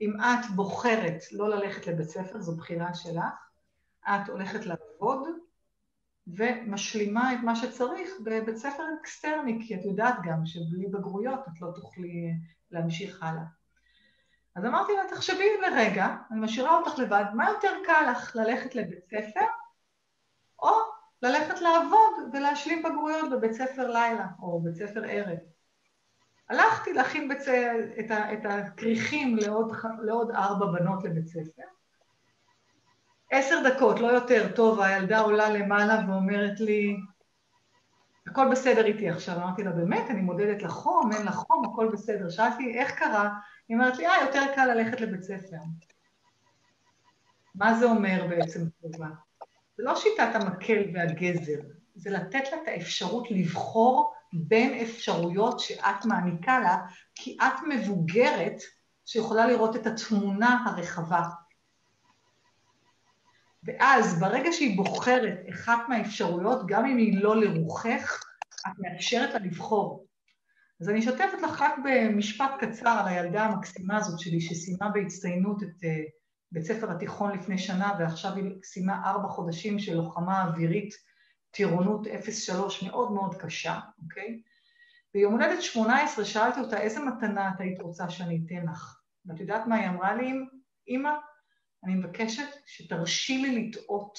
אם את בוחרת לא ללכת לבית ספר, זו בחירה שלך, את הולכת לעבוד ומשלימה את מה שצריך בבית ספר אקסטרני, כי את יודעת גם שבלי בגרויות את לא תוכלי להמשיך הלאה. אז אמרתי לה, תחשבי לרגע, אני משאירה אותך לבד, מה יותר קל לך, ללכת לבית ספר, או ללכת לעבוד ולהשלים בגרויות בבית ספר לילה, או בית ספר ערב. הלכתי להכין בצ... את, ה... את הכריכים לעוד... לעוד ארבע בנות לבית ספר. עשר דקות, לא יותר, טוב, הילדה עולה למעלה ואומרת לי, הכל בסדר איתי עכשיו. אמרתי לה, באמת, אני מודדת לחום, אין לחום, הכל בסדר. שאלתי, איך קרה? היא אומרת לי, אה, יותר קל ללכת לבית ספר. מה זה אומר בעצם טובה? זה לא שיטת המקל והגזר, זה לתת לה את האפשרות לבחור בין אפשרויות שאת מעניקה לה, כי את מבוגרת שיכולה לראות את התמונה הרחבה. ואז ברגע שהיא בוחרת אחת מהאפשרויות, גם אם היא לא לרוחך, את מאפשרת לה לבחור. אז אני אשתף אותך רק במשפט קצר על הילדה המקסימה הזאת שלי, שסיימה בהצטיינות את uh, בית ספר התיכון לפני שנה, ועכשיו היא סיימה ארבע חודשים של לוחמה אווירית, טירונות 03 מאוד מאוד קשה, אוקיי? ביום הולדת 18 שאלתי אותה, איזה מתנה את היית רוצה שאני אתן לך? ואת יודעת מה היא אמרה לי? אמא, אני מבקשת שתרשי לי לטעות.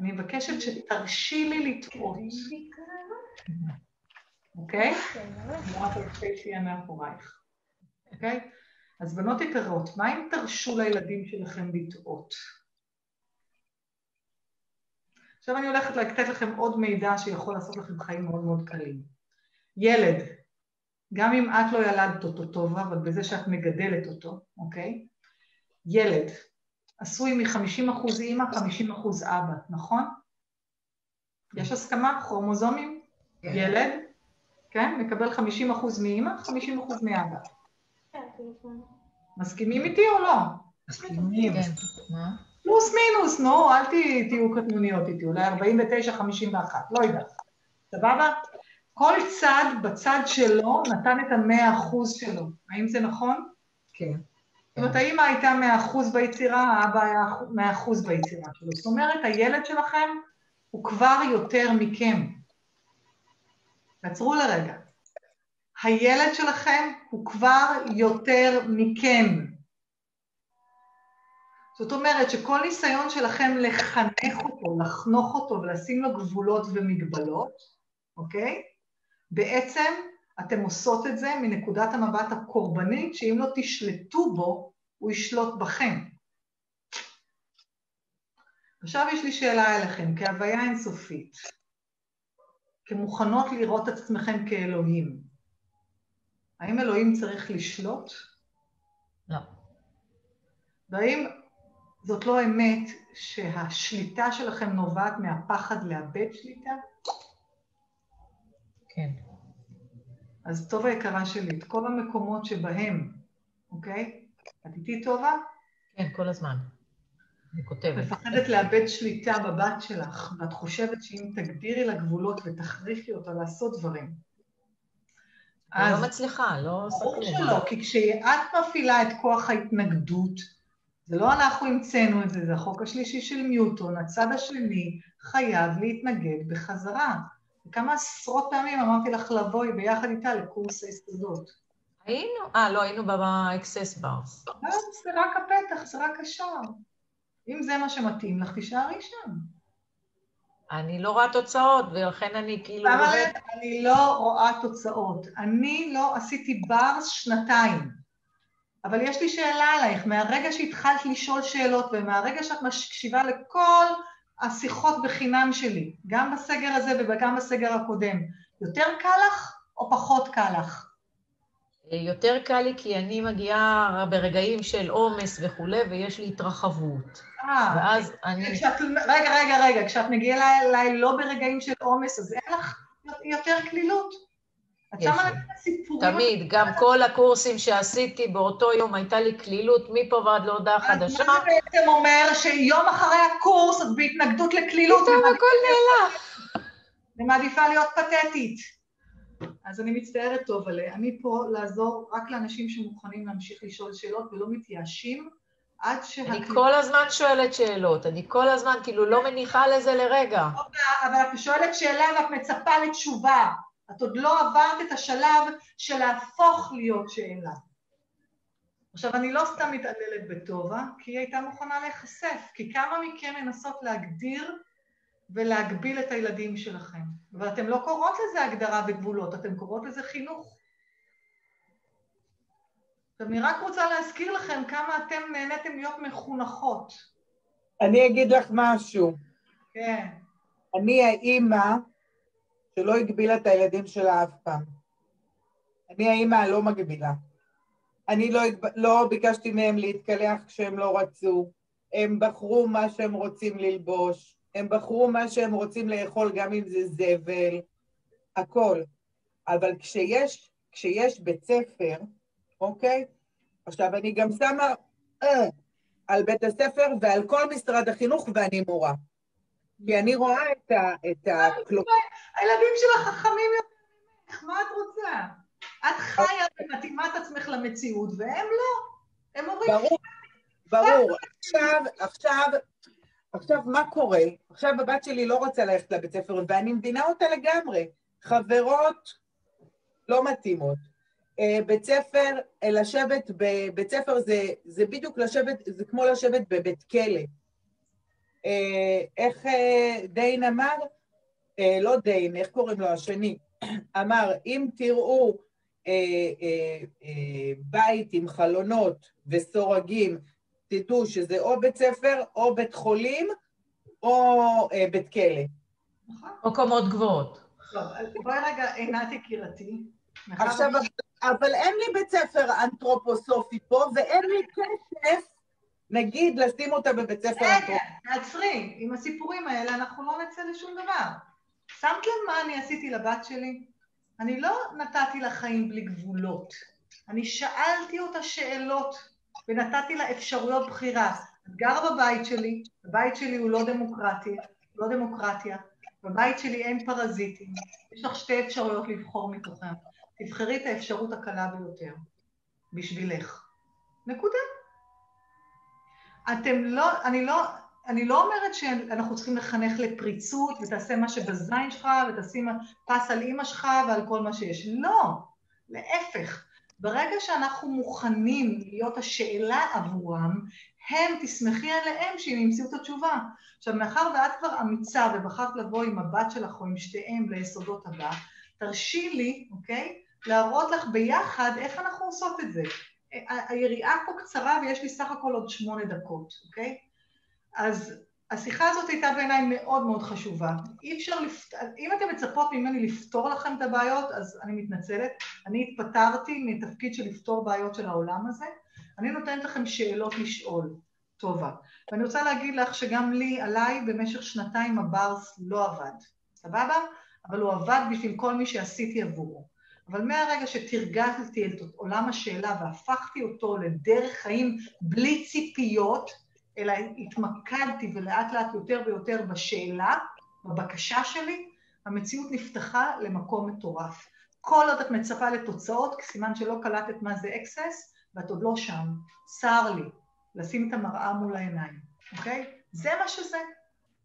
אני מבקשת שתרשי לי לטעות. אוקיי? אמרת אלפי שיהיה מאחורייך. אוקיי? אז בנות יקרות, מה אם תרשו לילדים שלכם לטעות? עכשיו אני הולכת לתת לכם עוד מידע שיכול לעשות לכם חיים מאוד מאוד קלים. ילד, גם אם את לא ילדת אותו טוב, אבל בזה שאת מגדלת אותו, אוקיי? ילד עשוי מ-50% אימא, 50% אבא, נכון? יש הסכמה? כרומוזומים? כן. ילד, כן? מקבל 50% מאימא, 50% מאבא. מסכימים איתי או לא? מסכימים. כן. פלוס מינוס, נו, אל תהיו קטנוניות איתי, אולי 49-51, לא יודעת. סבבה? כל צד בצד שלו נתן את המאה אחוז שלו. האם זה נכון? כן. זאת אומרת, האמא הייתה מאה אחוז ביצירה, האבא היה מאה אחוז ביצירה שלו. זאת אומרת, הילד שלכם הוא כבר יותר מכם. תעצרו לרגע. הילד שלכם הוא כבר יותר מכם. זאת אומרת שכל ניסיון שלכם לחנך אותו, לחנוך אותו ולשים לו גבולות ומגבלות, אוקיי? בעצם אתם עושות את זה מנקודת המבט הקורבנית, שאם לא תשלטו בו, הוא ישלוט בכם. עכשיו יש לי שאלה אליכם, כהוויה אינסופית, כמוכנות לראות את עצמכם כאלוהים, האם אלוהים צריך לשלוט? לא. והאם זאת לא אמת שהשליטה שלכם נובעת מהפחד לאבד שליטה? כן. אז טובה יקרה שלי, את כל המקומות שבהם, אוקיי? את איתי טובה? כן, כל הזמן. אני כותבת. מפחדת לאבד שליטה בבת שלך, ואת חושבת שאם תגדירי לה גבולות ותכריחי אותה לעשות דברים. אני אז לא מצליחה, לא עושה ברור. שלא, כי כשאת מפעילה את כוח ההתנגדות, זה לא אנחנו המצאנו את זה, זה החוק השלישי של ניוטון, הצד השני חייב להתנגד בחזרה. וכמה עשרות פעמים אמרתי לך לבואי ביחד איתה לקורס היסודות. היינו, אה, לא, היינו ב Access Bars. אה, זה רק הפתח, זה רק השער. אם זה מה שמתאים לך, תישארי שם. אני לא רואה תוצאות, ולכן אני כאילו... למה באמת- אני לא רואה תוצאות? אני לא עשיתי Bars שנתיים. אבל יש לי שאלה עלייך, מהרגע שהתחלת לשאול שאלות ומהרגע שאת מקשיבה לכל השיחות בחינם שלי, גם בסגר הזה וגם בסגר הקודם, יותר קל לך או פחות קל לך? יותר קל לי כי אני מגיעה ברגעים של עומס וכולי, ויש לי התרחבות. אה, ואז אני... כשאת, רגע, רגע, רגע, כשאת מגיעה אליי לא ברגעים של עומס, אז אין לך יותר קלילות. את שמה. תמיד, גם כל הקורסים שעשיתי באותו יום הייתה לי קלילות מפה ועד להודעה אז חדשה. מה זה בעצם אומר שיום אחרי הקורס את בהתנגדות לקלילות, פתאום הכל נעלם. אני מעדיפה להיות פתטית. אז אני מצטערת טוב עליה. אני פה לעזור רק לאנשים שמוכנים להמשיך לשאול שאלות ולא מתייאשים עד אני שהקליטה... כל הזמן שואלת שאלות, אני כל הזמן כאילו לא מניחה לזה לרגע. אבל את שואלת שאלה ואת מצפה לתשובה. את עוד לא עברת את השלב של להפוך להיות שאלה. עכשיו, אני לא סתם מתעללת בטובה, כי היא הייתה מוכנה להיחשף, כי כמה מכם מנסות להגדיר ולהגביל את הילדים שלכם. ואתן לא קוראות לזה הגדרה וגבולות, אתן קוראות לזה חינוך. עכשיו, אני רק רוצה להזכיר לכם כמה אתם נהניתם להיות מחונכות. אני אגיד לך משהו. כן. אני האימא שלא הגבילה את הילדים שלה אף פעם. אני האימא הלא מגבילה. אני לא, לא ביקשתי מהם להתקלח כשהם לא רצו. הם בחרו מה שהם רוצים ללבוש. הם בחרו מה שהם רוצים לאכול, גם אם זה זבל. הכל. אבל כשיש, כשיש בית ספר, אוקיי? עכשיו, אני גם שמה אה, על בית הספר ועל כל משרד החינוך, ואני מורה. כי אני רואה את ה... את ה... הילדים שלך חכמים יותר ממך, מה את רוצה? את חיה ומתאימה את עצמך למציאות, והם לא. הם אומרים, ברור, ברור. עכשיו, עכשיו, עכשיו, מה קורה? עכשיו הבת שלי לא רוצה ללכת לבית ספר, ואני מבינה אותה לגמרי. חברות לא מתאימות. אה, בית ספר, אה, לשבת בבית ספר זה, זה בדיוק לשבת, זה כמו לשבת בבית כלא. אה, איך אה, דיין אמר? אה, לא דיין, איך קוראים לו השני? אמר, אם תראו בית עם חלונות וסורגים, תדעו שזה או בית ספר, או בית חולים, או בית כלא. נכון? או קומות גבוהות. אז בואי רגע, עינת יקירתי. עכשיו, אבל אין לי בית ספר אנתרופוסופי פה, ואין לי כסף, נגיד, לשים אותה בבית ספר אנתרופוסופי. תעצרי, עם הסיפורים האלה אנחנו לא נצא לשום דבר. שמת לב מה אני עשיתי לבת שלי? אני לא נתתי לה חיים בלי גבולות. אני שאלתי אותה שאלות ונתתי לה אפשרויות בחירה. את גרה בבית שלי, הבית שלי הוא לא דמוקרטי, לא דמוקרטיה, בבית שלי אין פרזיטים, יש לך שתי אפשרויות לבחור מתוכן. תבחרי את האפשרות הקלה ביותר, בשבילך. נקודה. אתם לא, אני לא, אני לא אומרת שאנחנו צריכים לחנך לפריצות ותעשה מה שבזין שלך ותשים פס על אימא שלך ועל כל מה שיש. לא, להפך. ברגע שאנחנו מוכנים להיות השאלה עבורם, הם, תסמכי עליהם שהם ימצאו את התשובה. עכשיו, מאחר ואת כבר אמיצה ובחרת לבוא עם הבת שלך או עם שתיהם ליסודות הבא, תרשי לי, אוקיי, להראות לך ביחד איך אנחנו עושות את זה. היריעה פה קצרה ויש לי סך הכל עוד שמונה דקות, אוקיי? אז השיחה הזאת הייתה בעיניי מאוד מאוד חשובה. אי אפשר לפת... אם אתם מצפות ממני לפתור לכם את הבעיות, אז אני מתנצלת. אני התפטרתי מתפקיד של לפתור בעיות של העולם הזה. אני נותנת לכם שאלות לשאול. טובה. ואני רוצה להגיד לך שגם לי, עליי, במשך שנתיים הברס לא עבד. סבבה? אבל הוא עבד בשביל כל מי שעשיתי עבורו. אבל מהרגע שתרגלתי את עולם השאלה והפכתי אותו לדרך חיים בלי ציפיות, אלא התמקדתי ולאט לאט יותר ויותר בשאלה, בבקשה שלי, המציאות נפתחה למקום מטורף. כל עוד את מצפה לתוצאות, סימן שלא קלטת מה זה אקסס, ואת עוד לא שם. צר לי, לשים את המראה מול העיניים, אוקיי? זה מה שזה.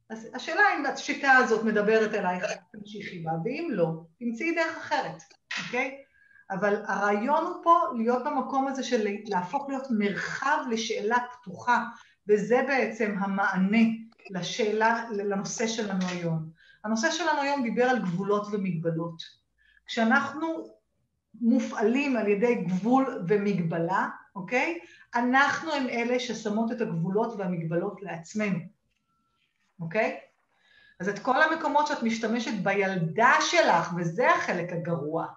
אז השאלה אם השיטה הזאת מדברת אלייך, תמשיכי בה, ואם לא, תמצאי דרך אחרת, אוקיי? אבל הרעיון הוא פה להיות במקום הזה של להפוך להיות מרחב לשאלה פתוחה, וזה בעצם המענה לשאלה, לנושא שלנו היום. הנושא שלנו היום דיבר על גבולות ומגבלות. כשאנחנו מופעלים על ידי גבול ומגבלה, אוקיי? אנחנו הם אלה ששמות את הגבולות והמגבלות לעצמנו, אוקיי? אז את כל המקומות שאת משתמשת בילדה שלך, וזה החלק הגרוע,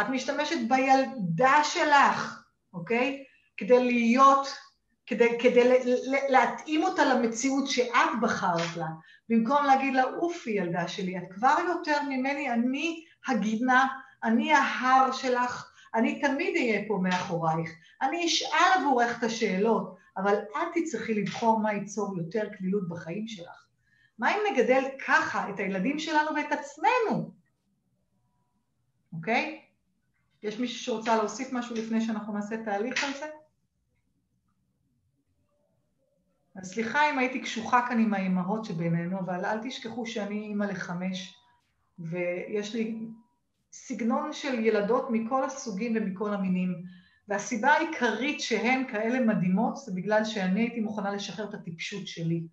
את משתמשת בילדה שלך, אוקיי? כדי להיות, כדי, כדי להתאים אותה למציאות שאת בחרת לה, במקום להגיד לה, אופי ילדה שלי, את כבר יותר ממני, אני הגינה, אני ההר שלך, אני תמיד אהיה פה מאחורייך, אני אשאל עבורך את השאלות, אבל את תצטרכי לבחור מה ייצור יותר קלילות בחיים שלך. מה אם נגדל ככה את הילדים שלנו ואת עצמנו? אוקיי? יש מישהו שרוצה להוסיף משהו לפני שאנחנו נעשה תהליך על זה? אז סליחה אם הייתי קשוחה כאן עם האימהות שבינינו, אבל אל תשכחו שאני אימא לחמש, ויש לי סגנון של ילדות מכל הסוגים ומכל המינים. והסיבה העיקרית שהן כאלה מדהימות זה בגלל שאני הייתי מוכנה לשחרר את הטיפשות שלי,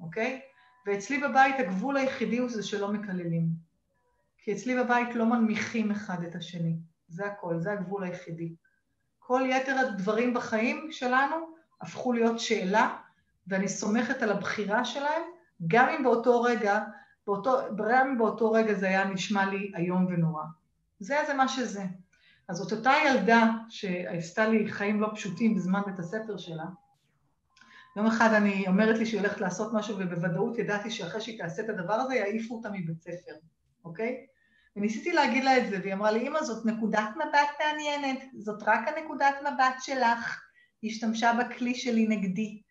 אוקיי? ואצלי בבית הגבול היחידי הוא זה שלא מקללים. כי אצלי בבית לא מנמיכים אחד את השני. זה הכל, זה הגבול היחידי. כל יתר הדברים בחיים שלנו הפכו להיות שאלה, ואני סומכת על הבחירה שלהם, גם אם באותו רגע, באותו, גם אם באותו רגע זה היה נשמע לי איום ונורא. זה זה מה שזה. אז זאת אותה ילדה שעשתה לי חיים לא פשוטים בזמן בית הספר שלה, יום אחד אני אומרת לי שהיא הולכת לעשות משהו ובוודאות ידעתי שאחרי שהיא תעשה את הדבר הזה יעיפו אותה מבית ספר, אוקיי? וניסיתי להגיד לה את זה, והיא אמרה לי, אמא, זאת נקודת מבט מעניינת, זאת רק הנקודת מבט שלך. היא השתמשה בכלי שלי נגדי.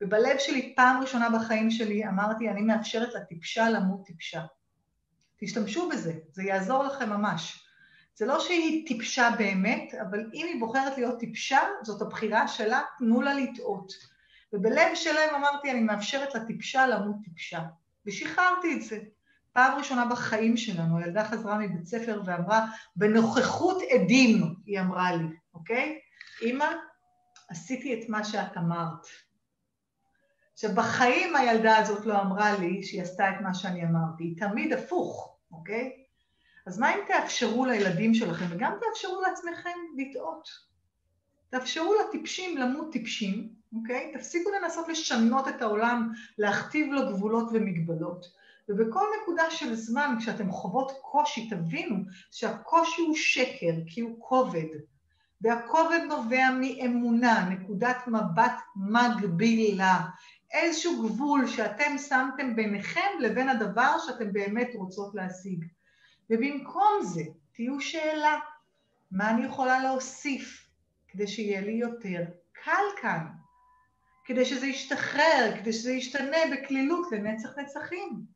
ובלב שלי, פעם ראשונה בחיים שלי, אמרתי, אני מאפשרת לטיפשה למות טיפשה. תשתמשו בזה, זה יעזור לכם ממש. זה לא שהיא טיפשה באמת, אבל אם היא בוחרת להיות טיפשה, זאת הבחירה שלה, תנו לה לטעות. ובלב שלהם אמרתי, אני מאפשרת לטיפשה למות טיפשה. ושחררתי את זה. פעם ראשונה בחיים שלנו, הילדה חזרה מבית ספר ואמרה, בנוכחות עדים, היא אמרה לי, אוקיי? אמא, עשיתי את מה שאת אמרת. עכשיו, בחיים הילדה הזאת לא אמרה לי שהיא עשתה את מה שאני אמרתי, היא תמיד הפוך, אוקיי? אז מה אם תאפשרו לילדים שלכם, וגם תאפשרו לעצמכם לטעות? תאפשרו לטיפשים למות טיפשים, אוקיי? תפסיקו לנסות לשנות את העולם, להכתיב לו גבולות ומגבלות. ובכל נקודה של זמן, כשאתם חוות קושי, תבינו שהקושי הוא שקר, כי הוא כובד. והכובד נובע מאמונה, נקודת מבט מגבילה, איזשהו גבול שאתם שמתם ביניכם לבין הדבר שאתם באמת רוצות להשיג. ובמקום זה, תהיו שאלה, מה אני יכולה להוסיף כדי שיהיה לי יותר קל כאן? כדי שזה ישתחרר, כדי שזה ישתנה בקלילות לנצח נצחים.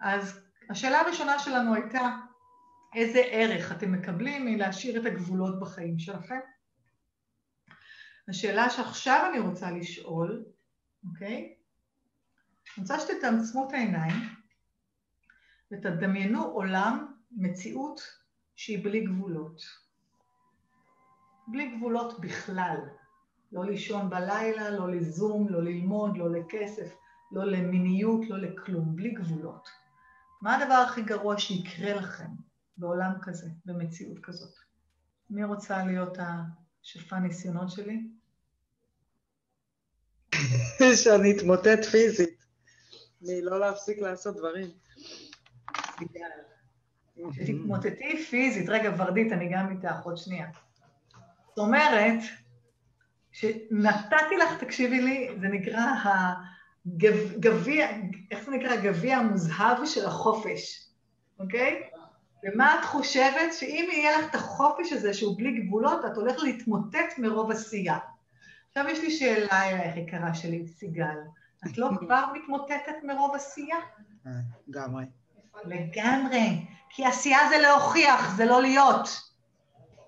אז השאלה הראשונה שלנו הייתה, איזה ערך אתם מקבלים מלהשאיר את הגבולות בחיים שלכם? השאלה שעכשיו אני רוצה לשאול, אוקיי? אני רוצה שתתעצמו את העיניים ותדמיינו עולם, מציאות שהיא בלי גבולות. בלי גבולות בכלל. לא לישון בלילה, לא לזום, לא ללמוד, לא לכסף, לא למיניות, לא לכלום, בלי גבולות. מה הדבר הכי גרוע שיקרה לכם בעולם כזה, במציאות כזאת? מי רוצה להיות השפע ניסיונות שלי? שאני אתמוטט פיזית, מלא להפסיק לעשות דברים. תתמוטטי פיזית. רגע, ורדית, אני גם איתך, עוד שנייה. זאת אומרת, שנתתי לך, תקשיבי לי, זה נקרא הגביע, איך זה נקרא? הגביע המוזהב של החופש, אוקיי? ומה את חושבת? שאם יהיה לך את החופש הזה שהוא בלי גבולות, את הולכת להתמוטט מרוב עשייה. עכשיו יש לי שאלה אלייך, יקרה שלי, סיגל. את לא כבר מתמוטטת מרוב עשייה? לגמרי. לגמרי. כי עשייה זה להוכיח, זה לא להיות.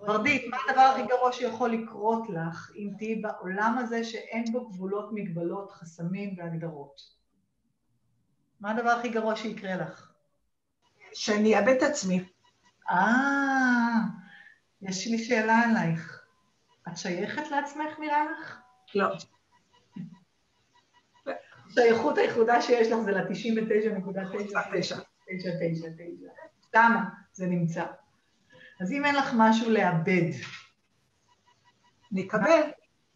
ורדית, מה הדבר הכי גרוע שיכול לקרות לך אם תהיי בעולם הזה שאין בו גבולות, מגבלות, חסמים והגדרות? מה הדבר הכי גרוע שיקרה לך? שאני אאבד את עצמי. אה, יש לי שאלה אלייך. את שייכת לעצמך, נראה לך? לא. השייכות היחודה שיש לך זה ל-99.999. שמה זה נמצא. אז אם אין לך משהו לאבד, אני אקבל.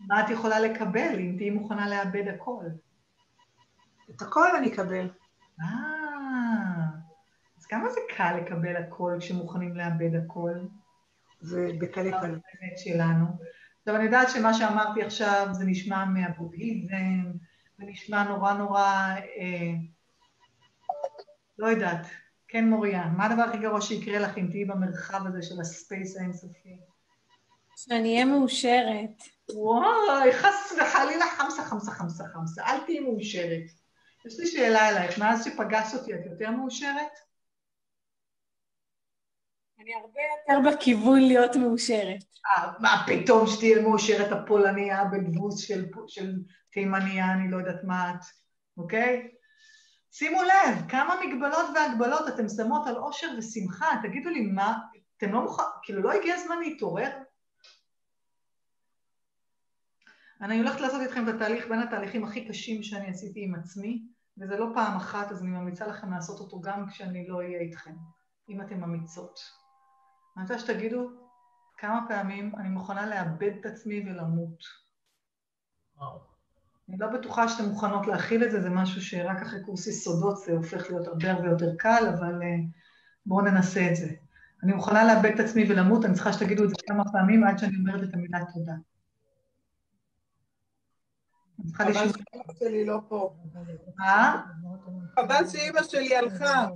מה את יכולה לקבל אם תהיי מוכנה לאבד הכל? את הכל אני אקבל. אה, אז כמה זה קל לקבל הכל כשמוכנים לאבד הכל? זה בקלי קל. באמת שלנו. עכשיו, אני יודעת שמה שאמרתי עכשיו זה נשמע מהבודהיזם, זה נשמע נורא נורא, אה, לא יודעת, כן, מוריה, מה הדבר הכי גרוע שיקרה לך אם תהיי במרחב הזה של הספייס האינסופי? שאני אהיה מאושרת. וואי, חס וחלילה, חמסה, חמסה, חמסה, חמסה. אל תהיי מאושרת. יש לי שאלה אלייך, מאז שפגשת אותי את יותר מאושרת? אני הרבה יותר בכיוון להיות מאושרת. אה, מה פתאום שתהיה מאושרת הפולניה בדבוס של, של תימניה, אני לא יודעת מה את, אוקיי? שימו לב, כמה מגבלות והגבלות אתם שמות על אושר ושמחה, תגידו לי מה, אתם לא מוכנים, כאילו לא הגיע הזמן להתעורר? אני הולכת לעשות איתכם את התהליך בין התהליכים הכי קשים שאני עשיתי עם עצמי, וזה לא פעם אחת, אז אני ממליצה לכם לעשות אותו גם כשאני לא אהיה איתכם, אם אתן אמיצות. אני רוצה שתגידו כמה פעמים אני מוכנה לאבד את עצמי ולמות. וואו. אני לא בטוחה שאתן מוכנות להכיל את זה, זה משהו שרק אחרי קורס יסודות זה הופך להיות הרבה הרבה יותר קל, אבל uh, בואו ננסה את זה. אני מוכנה לאבד את עצמי ולמות, אני צריכה שתגידו את זה כמה פעמים עד שאני אומרת את המילה תודה. חבל. שאימא שלי לא פה. אה? חבל שאימא שלי הלכה.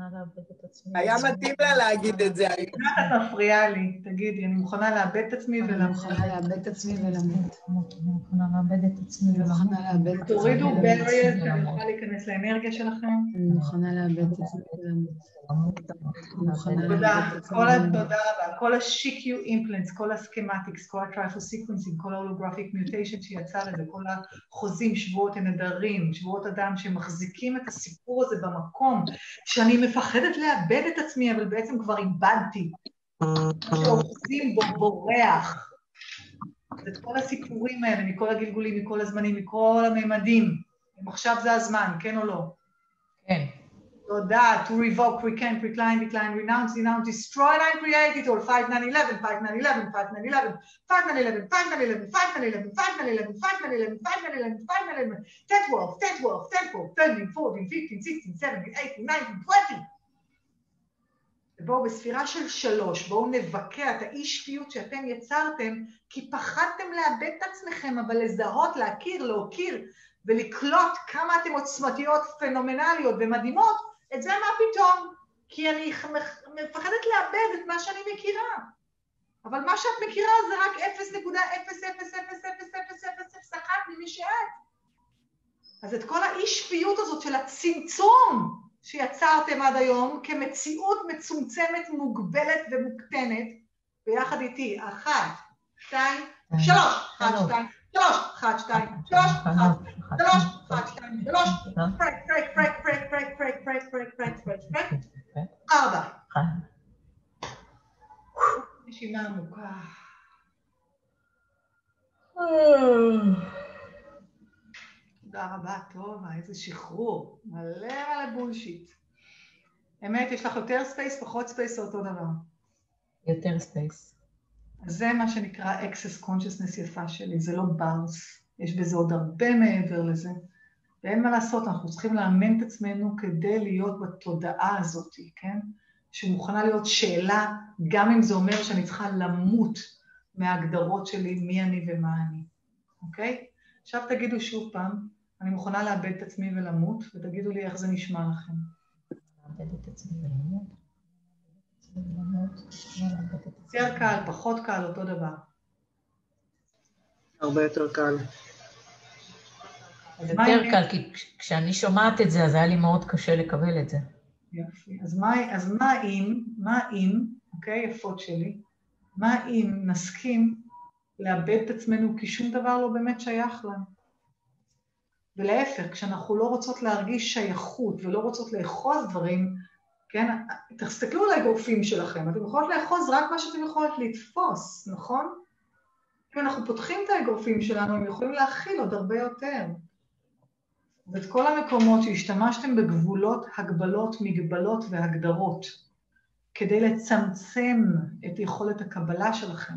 מוכנה לאבד את עצמי. היה מתאים לה להגיד את זה היום. את מפריעה לי, תגידי, אני מוכנה לאבד את עצמי אני ולמות. מוכנה לאבד את עצמי ולמות. אני מוכנה לאבד את עצמי אני ולמות. מוכנה תורידו barriers, אני יכולה להיכנס לאנרגיה שלכם. אני מוכנה לאבד את עצמי ולמות. אני מוכנה תודה. תודה רבה. כל ה-CQ implants, כל הסכמטיקס, כל ה-trifle sequencing, כל ה-holographic mutation שיצא לזה, כל החוזים, שבועות הנדרים, שבועות אדם שמחזיקים את הסיפור הזה במקום, שאני מפחדת לאבד את עצמי, אבל בעצם כבר איבדתי. שאוחזים בו בורח. את כל הסיפורים האלה, מכל הגלגולים, מכל הזמנים, מכל הממדים. אם עכשיו זה הזמן, כן או לא? כן. תודה, to revoke, recant, recline, decline, renounce, denounce, destroy, and create it all, 5, 9, 11, 5, 9, 11, 5, 9, 11, 5, 9, 11, 5, 9, 11, 5, 9, 11, 5, 9, 11, 5, 9, 11, 5, 9, 11, 5, 9, 11, 10, 12, 10, 12, 10, 12, 13, 14, 15, 16, 17, 18, 19, 20. ובואו בספירה של שלוש, בואו נבקע את האי שפיות שאתם יצרתם, כי פחדתם לאבד את עצמכם, אבל לזהות, להכיר, להוקיר ולקלוט כמה אתם עוצמתיות, פנומנליות ומדהימות, את זה מה פתאום? כי אני מפחדת לאבד את מה שאני מכירה. אבל מה שאת מכירה זה רק 0.000000001 ממי שאת. אז את כל האי שפיות הזאת של הצמצום שיצרתם עד היום כמציאות מצומצמת, מוגבלת ומוקטנת, ביחד איתי, אחת, שתיים, שלוש, אחת, שתיים, שלוש, אחת, שתיים, שלוש, אחת, שלוש, אחת, שתיים, שלוש, פרק, פרק, פרק, פרק, פרק, פרק, פרק, פרק, פרק, פרק, פרק, ארבע. נשימה עמוקה. תודה רבה, טובה, איזה שחרור. מלא מלא bullshit. אמת, יש לך יותר space, פחות space, זה אותו דבר. יותר space. זה מה שנקרא Access Consciousness יפה שלי, זה לא Bars, יש בזה עוד הרבה מעבר לזה. ואין מה לעשות, אנחנו צריכים לאמן את עצמנו כדי להיות בתודעה הזאת, כן? שמוכנה להיות שאלה, גם אם זה אומר שאני צריכה למות מההגדרות שלי מי אני ומה אני, אוקיי? עכשיו תגידו שוב פעם, אני מוכנה לאבד את עצמי ולמות, ותגידו לי איך זה נשמע לכם. לאבד את עצמי ולמות. יותר קל, פחות קל, אותו דבר. הרבה יותר קל. אז יותר קל, כי כש- כשאני שומעת את זה, אז היה לי מאוד קשה לקבל את זה. יופי. אז מה, אז מה אם, מה אם, אוקיי, יפות שלי, מה אם נסכים לאבד את עצמנו כי שום דבר לא באמת שייך לנו? ולהפך, כשאנחנו לא רוצות להרגיש שייכות ולא רוצות לאחוז דברים, כן, תסתכלו על האגרופים שלכם, אתם יכולות לאחוז רק מה שאתם יכולות לתפוס, נכון? אם אנחנו פותחים את האגרופים שלנו, הם יכולים להכיל עוד הרבה יותר. ואת כל המקומות שהשתמשתם בגבולות, הגבלות, מגבלות והגדרות כדי לצמצם את יכולת הקבלה שלכם,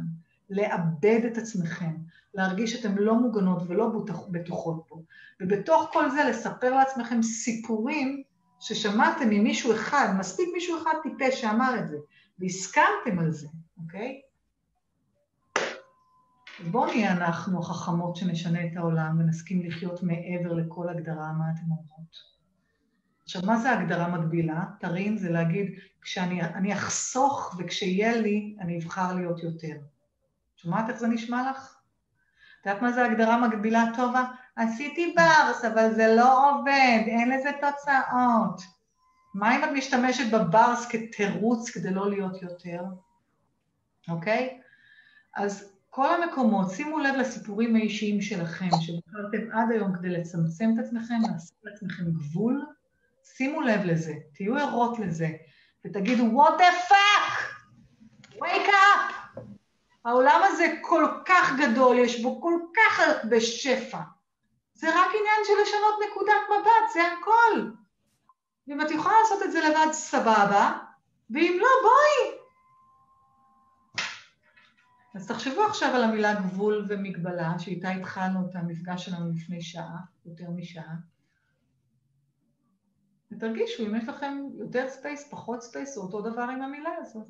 לאבד את עצמכם, להרגיש שאתם לא מוגנות ולא בטוח- בטוחות פה, ובתוך כל זה לספר לעצמכם סיפורים ששמעתם ממישהו אחד, מספיק מישהו אחד טיפש שאמר את זה, והסכמתם על זה, אוקיי? אז בואו נהיה אנחנו החכמות שנשנה את העולם ונסכים לחיות מעבר לכל הגדרה מה אתם אומרות. עכשיו, מה זה הגדרה מגבילה? תרים זה להגיד, כשאני אני אחסוך וכשיהיה לי, אני אבחר להיות יותר. שומעת איך זה נשמע לך? את יודעת מה זה הגדרה מגבילה טובה? עשיתי ברס, אבל זה לא עובד, אין לזה תוצאות. מה אם את משתמשת בברס כתירוץ כדי לא להיות יותר? אוקיי? אז כל המקומות, שימו לב לסיפורים האישיים שלכם, שבחרתם עד היום כדי לצמצם את עצמכם, לעשות לעצמכם גבול, שימו לב לזה, תהיו ערות לזה, ותגידו, what the fuck! wake up! העולם הזה כל כך גדול, יש בו כל כך הרבה שפע. זה רק עניין של לשנות נקודת מבט, זה הכל. ואם את יכולה לעשות את זה לבד, סבבה, ואם לא, בואי. אז תחשבו עכשיו על המילה גבול ומגבלה, שאיתה התחלנו את המפגש שלנו לפני שעה, יותר משעה. ותרגישו אם יש לכם יותר space, פחות space, או אותו דבר עם המילה הזאת.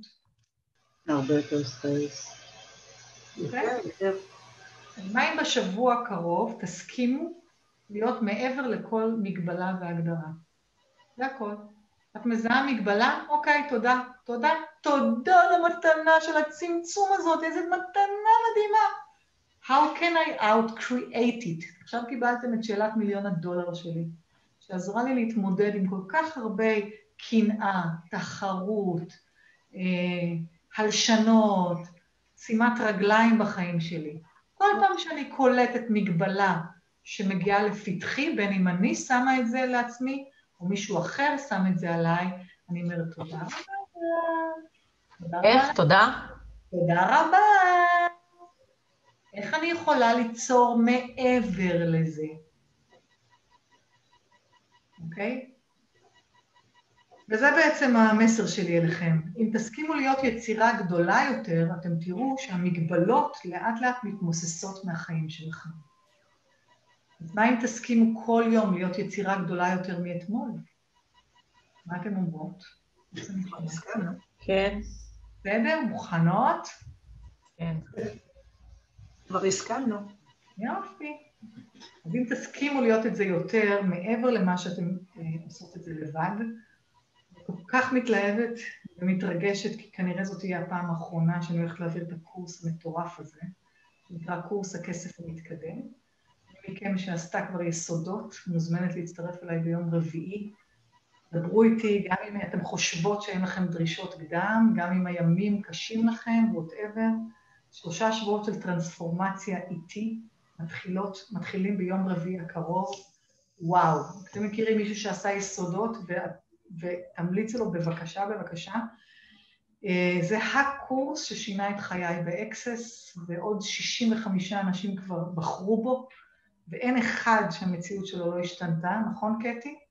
הרבה יותר space. אוקיי? מה אם בשבוע הקרוב תסכימו להיות מעבר לכל מגבלה והגדרה? זה הכל. את מזהה מגבלה? אוקיי, תודה. תודה. תודה למתנה של הצמצום הזאת, איזה מתנה מדהימה. How can I out-create it? עכשיו קיבלתם את שאלת מיליון הדולר שלי, שעזרה לי להתמודד עם כל כך הרבה קנאה, תחרות, אה, הלשנות, שימת רגליים בחיים שלי. כל פעם שאני קולטת מגבלה שמגיעה לפתחי, בין אם אני שמה את זה לעצמי, או מישהו אחר שם את זה עליי, אני אומרת תודה רבה. איך? תודה? תודה רבה. איך אני יכולה ליצור מעבר לזה? אוקיי? וזה בעצם המסר שלי אליכם. אם תסכימו להיות יצירה גדולה יותר, אתם תראו שהמגבלות לאט לאט מתמוססות מהחיים שלכם. אז מה אם תסכימו כל יום להיות יצירה גדולה יותר מאתמול? מה אתן אומרות? כן, בסדר? מוכנות? כן. כבר הסכמנו. יופי. אז אם תסכימו להיות את זה יותר, מעבר למה שאתם אה, עושות את זה לבד, כל כך מתלהבת ומתרגשת, כי כנראה זאת תהיה הפעם האחרונה שאני הולכת להעביר את הקורס המטורף הזה, שנקרא קורס הכסף המתקדם. מכם שעשתה כבר יסודות, מוזמנת להצטרף אליי ביום רביעי. דברו איתי, גם אם אתן חושבות שאין לכם דרישות קדם, גם אם הימים קשים לכם, whatever. שלושה שבועות של טרנספורמציה איתי, מתחילות, מתחילים ביום רביעי הקרוב. וואו, אתם מכירים מישהו שעשה יסודות, ו, ותמליצו לו בבקשה, בבקשה. אה, זה הקורס ששינה את חיי באקסס, ועוד 65 אנשים כבר בחרו בו, ואין אחד שהמציאות שלו לא השתנתה, נכון קטי?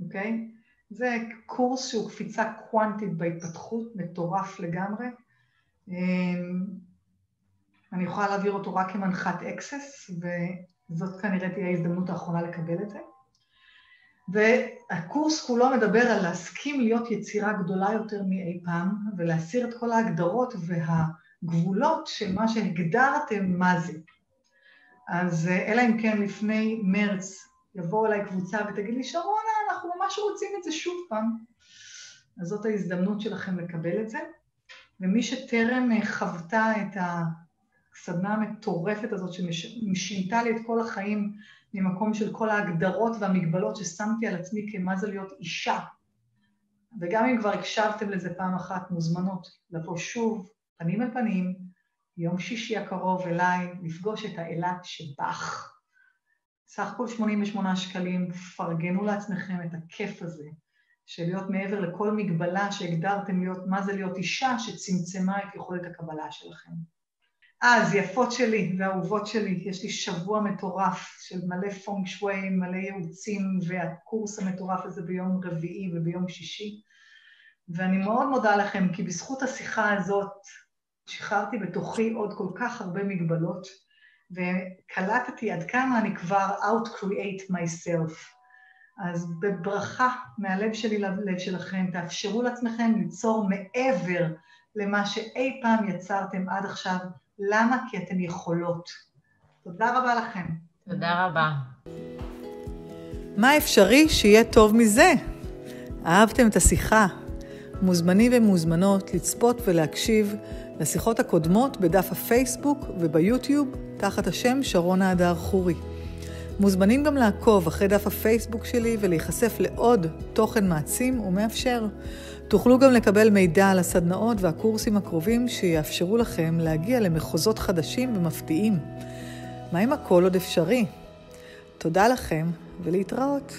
אוקיי? זה קורס שהוא קפיצה קוונטית בהתפתחות, מטורף לגמרי. אמ, אני יכולה להעביר אותו רק כמנחת אקסס, וזאת כנראה תהיה ההזדמנות האחרונה לקבל את זה. והקורס כולו מדבר על להסכים להיות יצירה גדולה יותר מאי פעם, ולהסיר את כל ההגדרות והגבולות של מה שהגדרתם מה זה. אז אלא אם כן לפני מרץ יבואו אליי קבוצה ותגיד לי, שרונה, אנחנו ממש רוצים את זה שוב פעם. אז זאת ההזדמנות שלכם לקבל את זה. ומי שטרם אה, חוותה את הסדנה המטורפת הזאת ששינתה לי את כל החיים ממקום של כל ההגדרות והמגבלות ששמתי על עצמי כמה זה להיות אישה, וגם אם כבר הקשבתם לזה פעם אחת, מוזמנות לבוא שוב, פנים אל פנים, יום שישי הקרוב אליי, לפגוש את האילת שבך. סך הכל 88 שקלים, פרגנו לעצמכם את הכיף הזה. של להיות מעבר לכל מגבלה שהגדרתם להיות, מה זה להיות אישה שצמצמה את יכולת הקבלה שלכם. אז יפות שלי ואהובות שלי, יש לי שבוע מטורף של מלא פונג שווי, מלא ייעוצים, והקורס המטורף הזה ביום רביעי וביום שישי. ואני מאוד מודה לכם, כי בזכות השיחה הזאת שחררתי בתוכי עוד כל כך הרבה מגבלות, וקלטתי עד כמה אני כבר out-create myself. אז בברכה מהלב שלי ללב שלכם, תאפשרו לעצמכם ליצור מעבר למה שאי פעם יצרתם עד עכשיו. למה? כי אתן יכולות. תודה רבה לכם. תודה רבה. מה אפשרי שיהיה טוב מזה? אהבתם את השיחה? מוזמנים ומוזמנות לצפות ולהקשיב לשיחות הקודמות בדף הפייסבוק וביוטיוב תחת השם שרונה הדר חורי. מוזמנים גם לעקוב אחרי דף הפייסבוק שלי ולהיחשף לעוד תוכן מעצים ומאפשר. תוכלו גם לקבל מידע על הסדנאות והקורסים הקרובים שיאפשרו לכם להגיע למחוזות חדשים ומפתיעים. מה אם הכל עוד אפשרי? תודה לכם ולהתראות.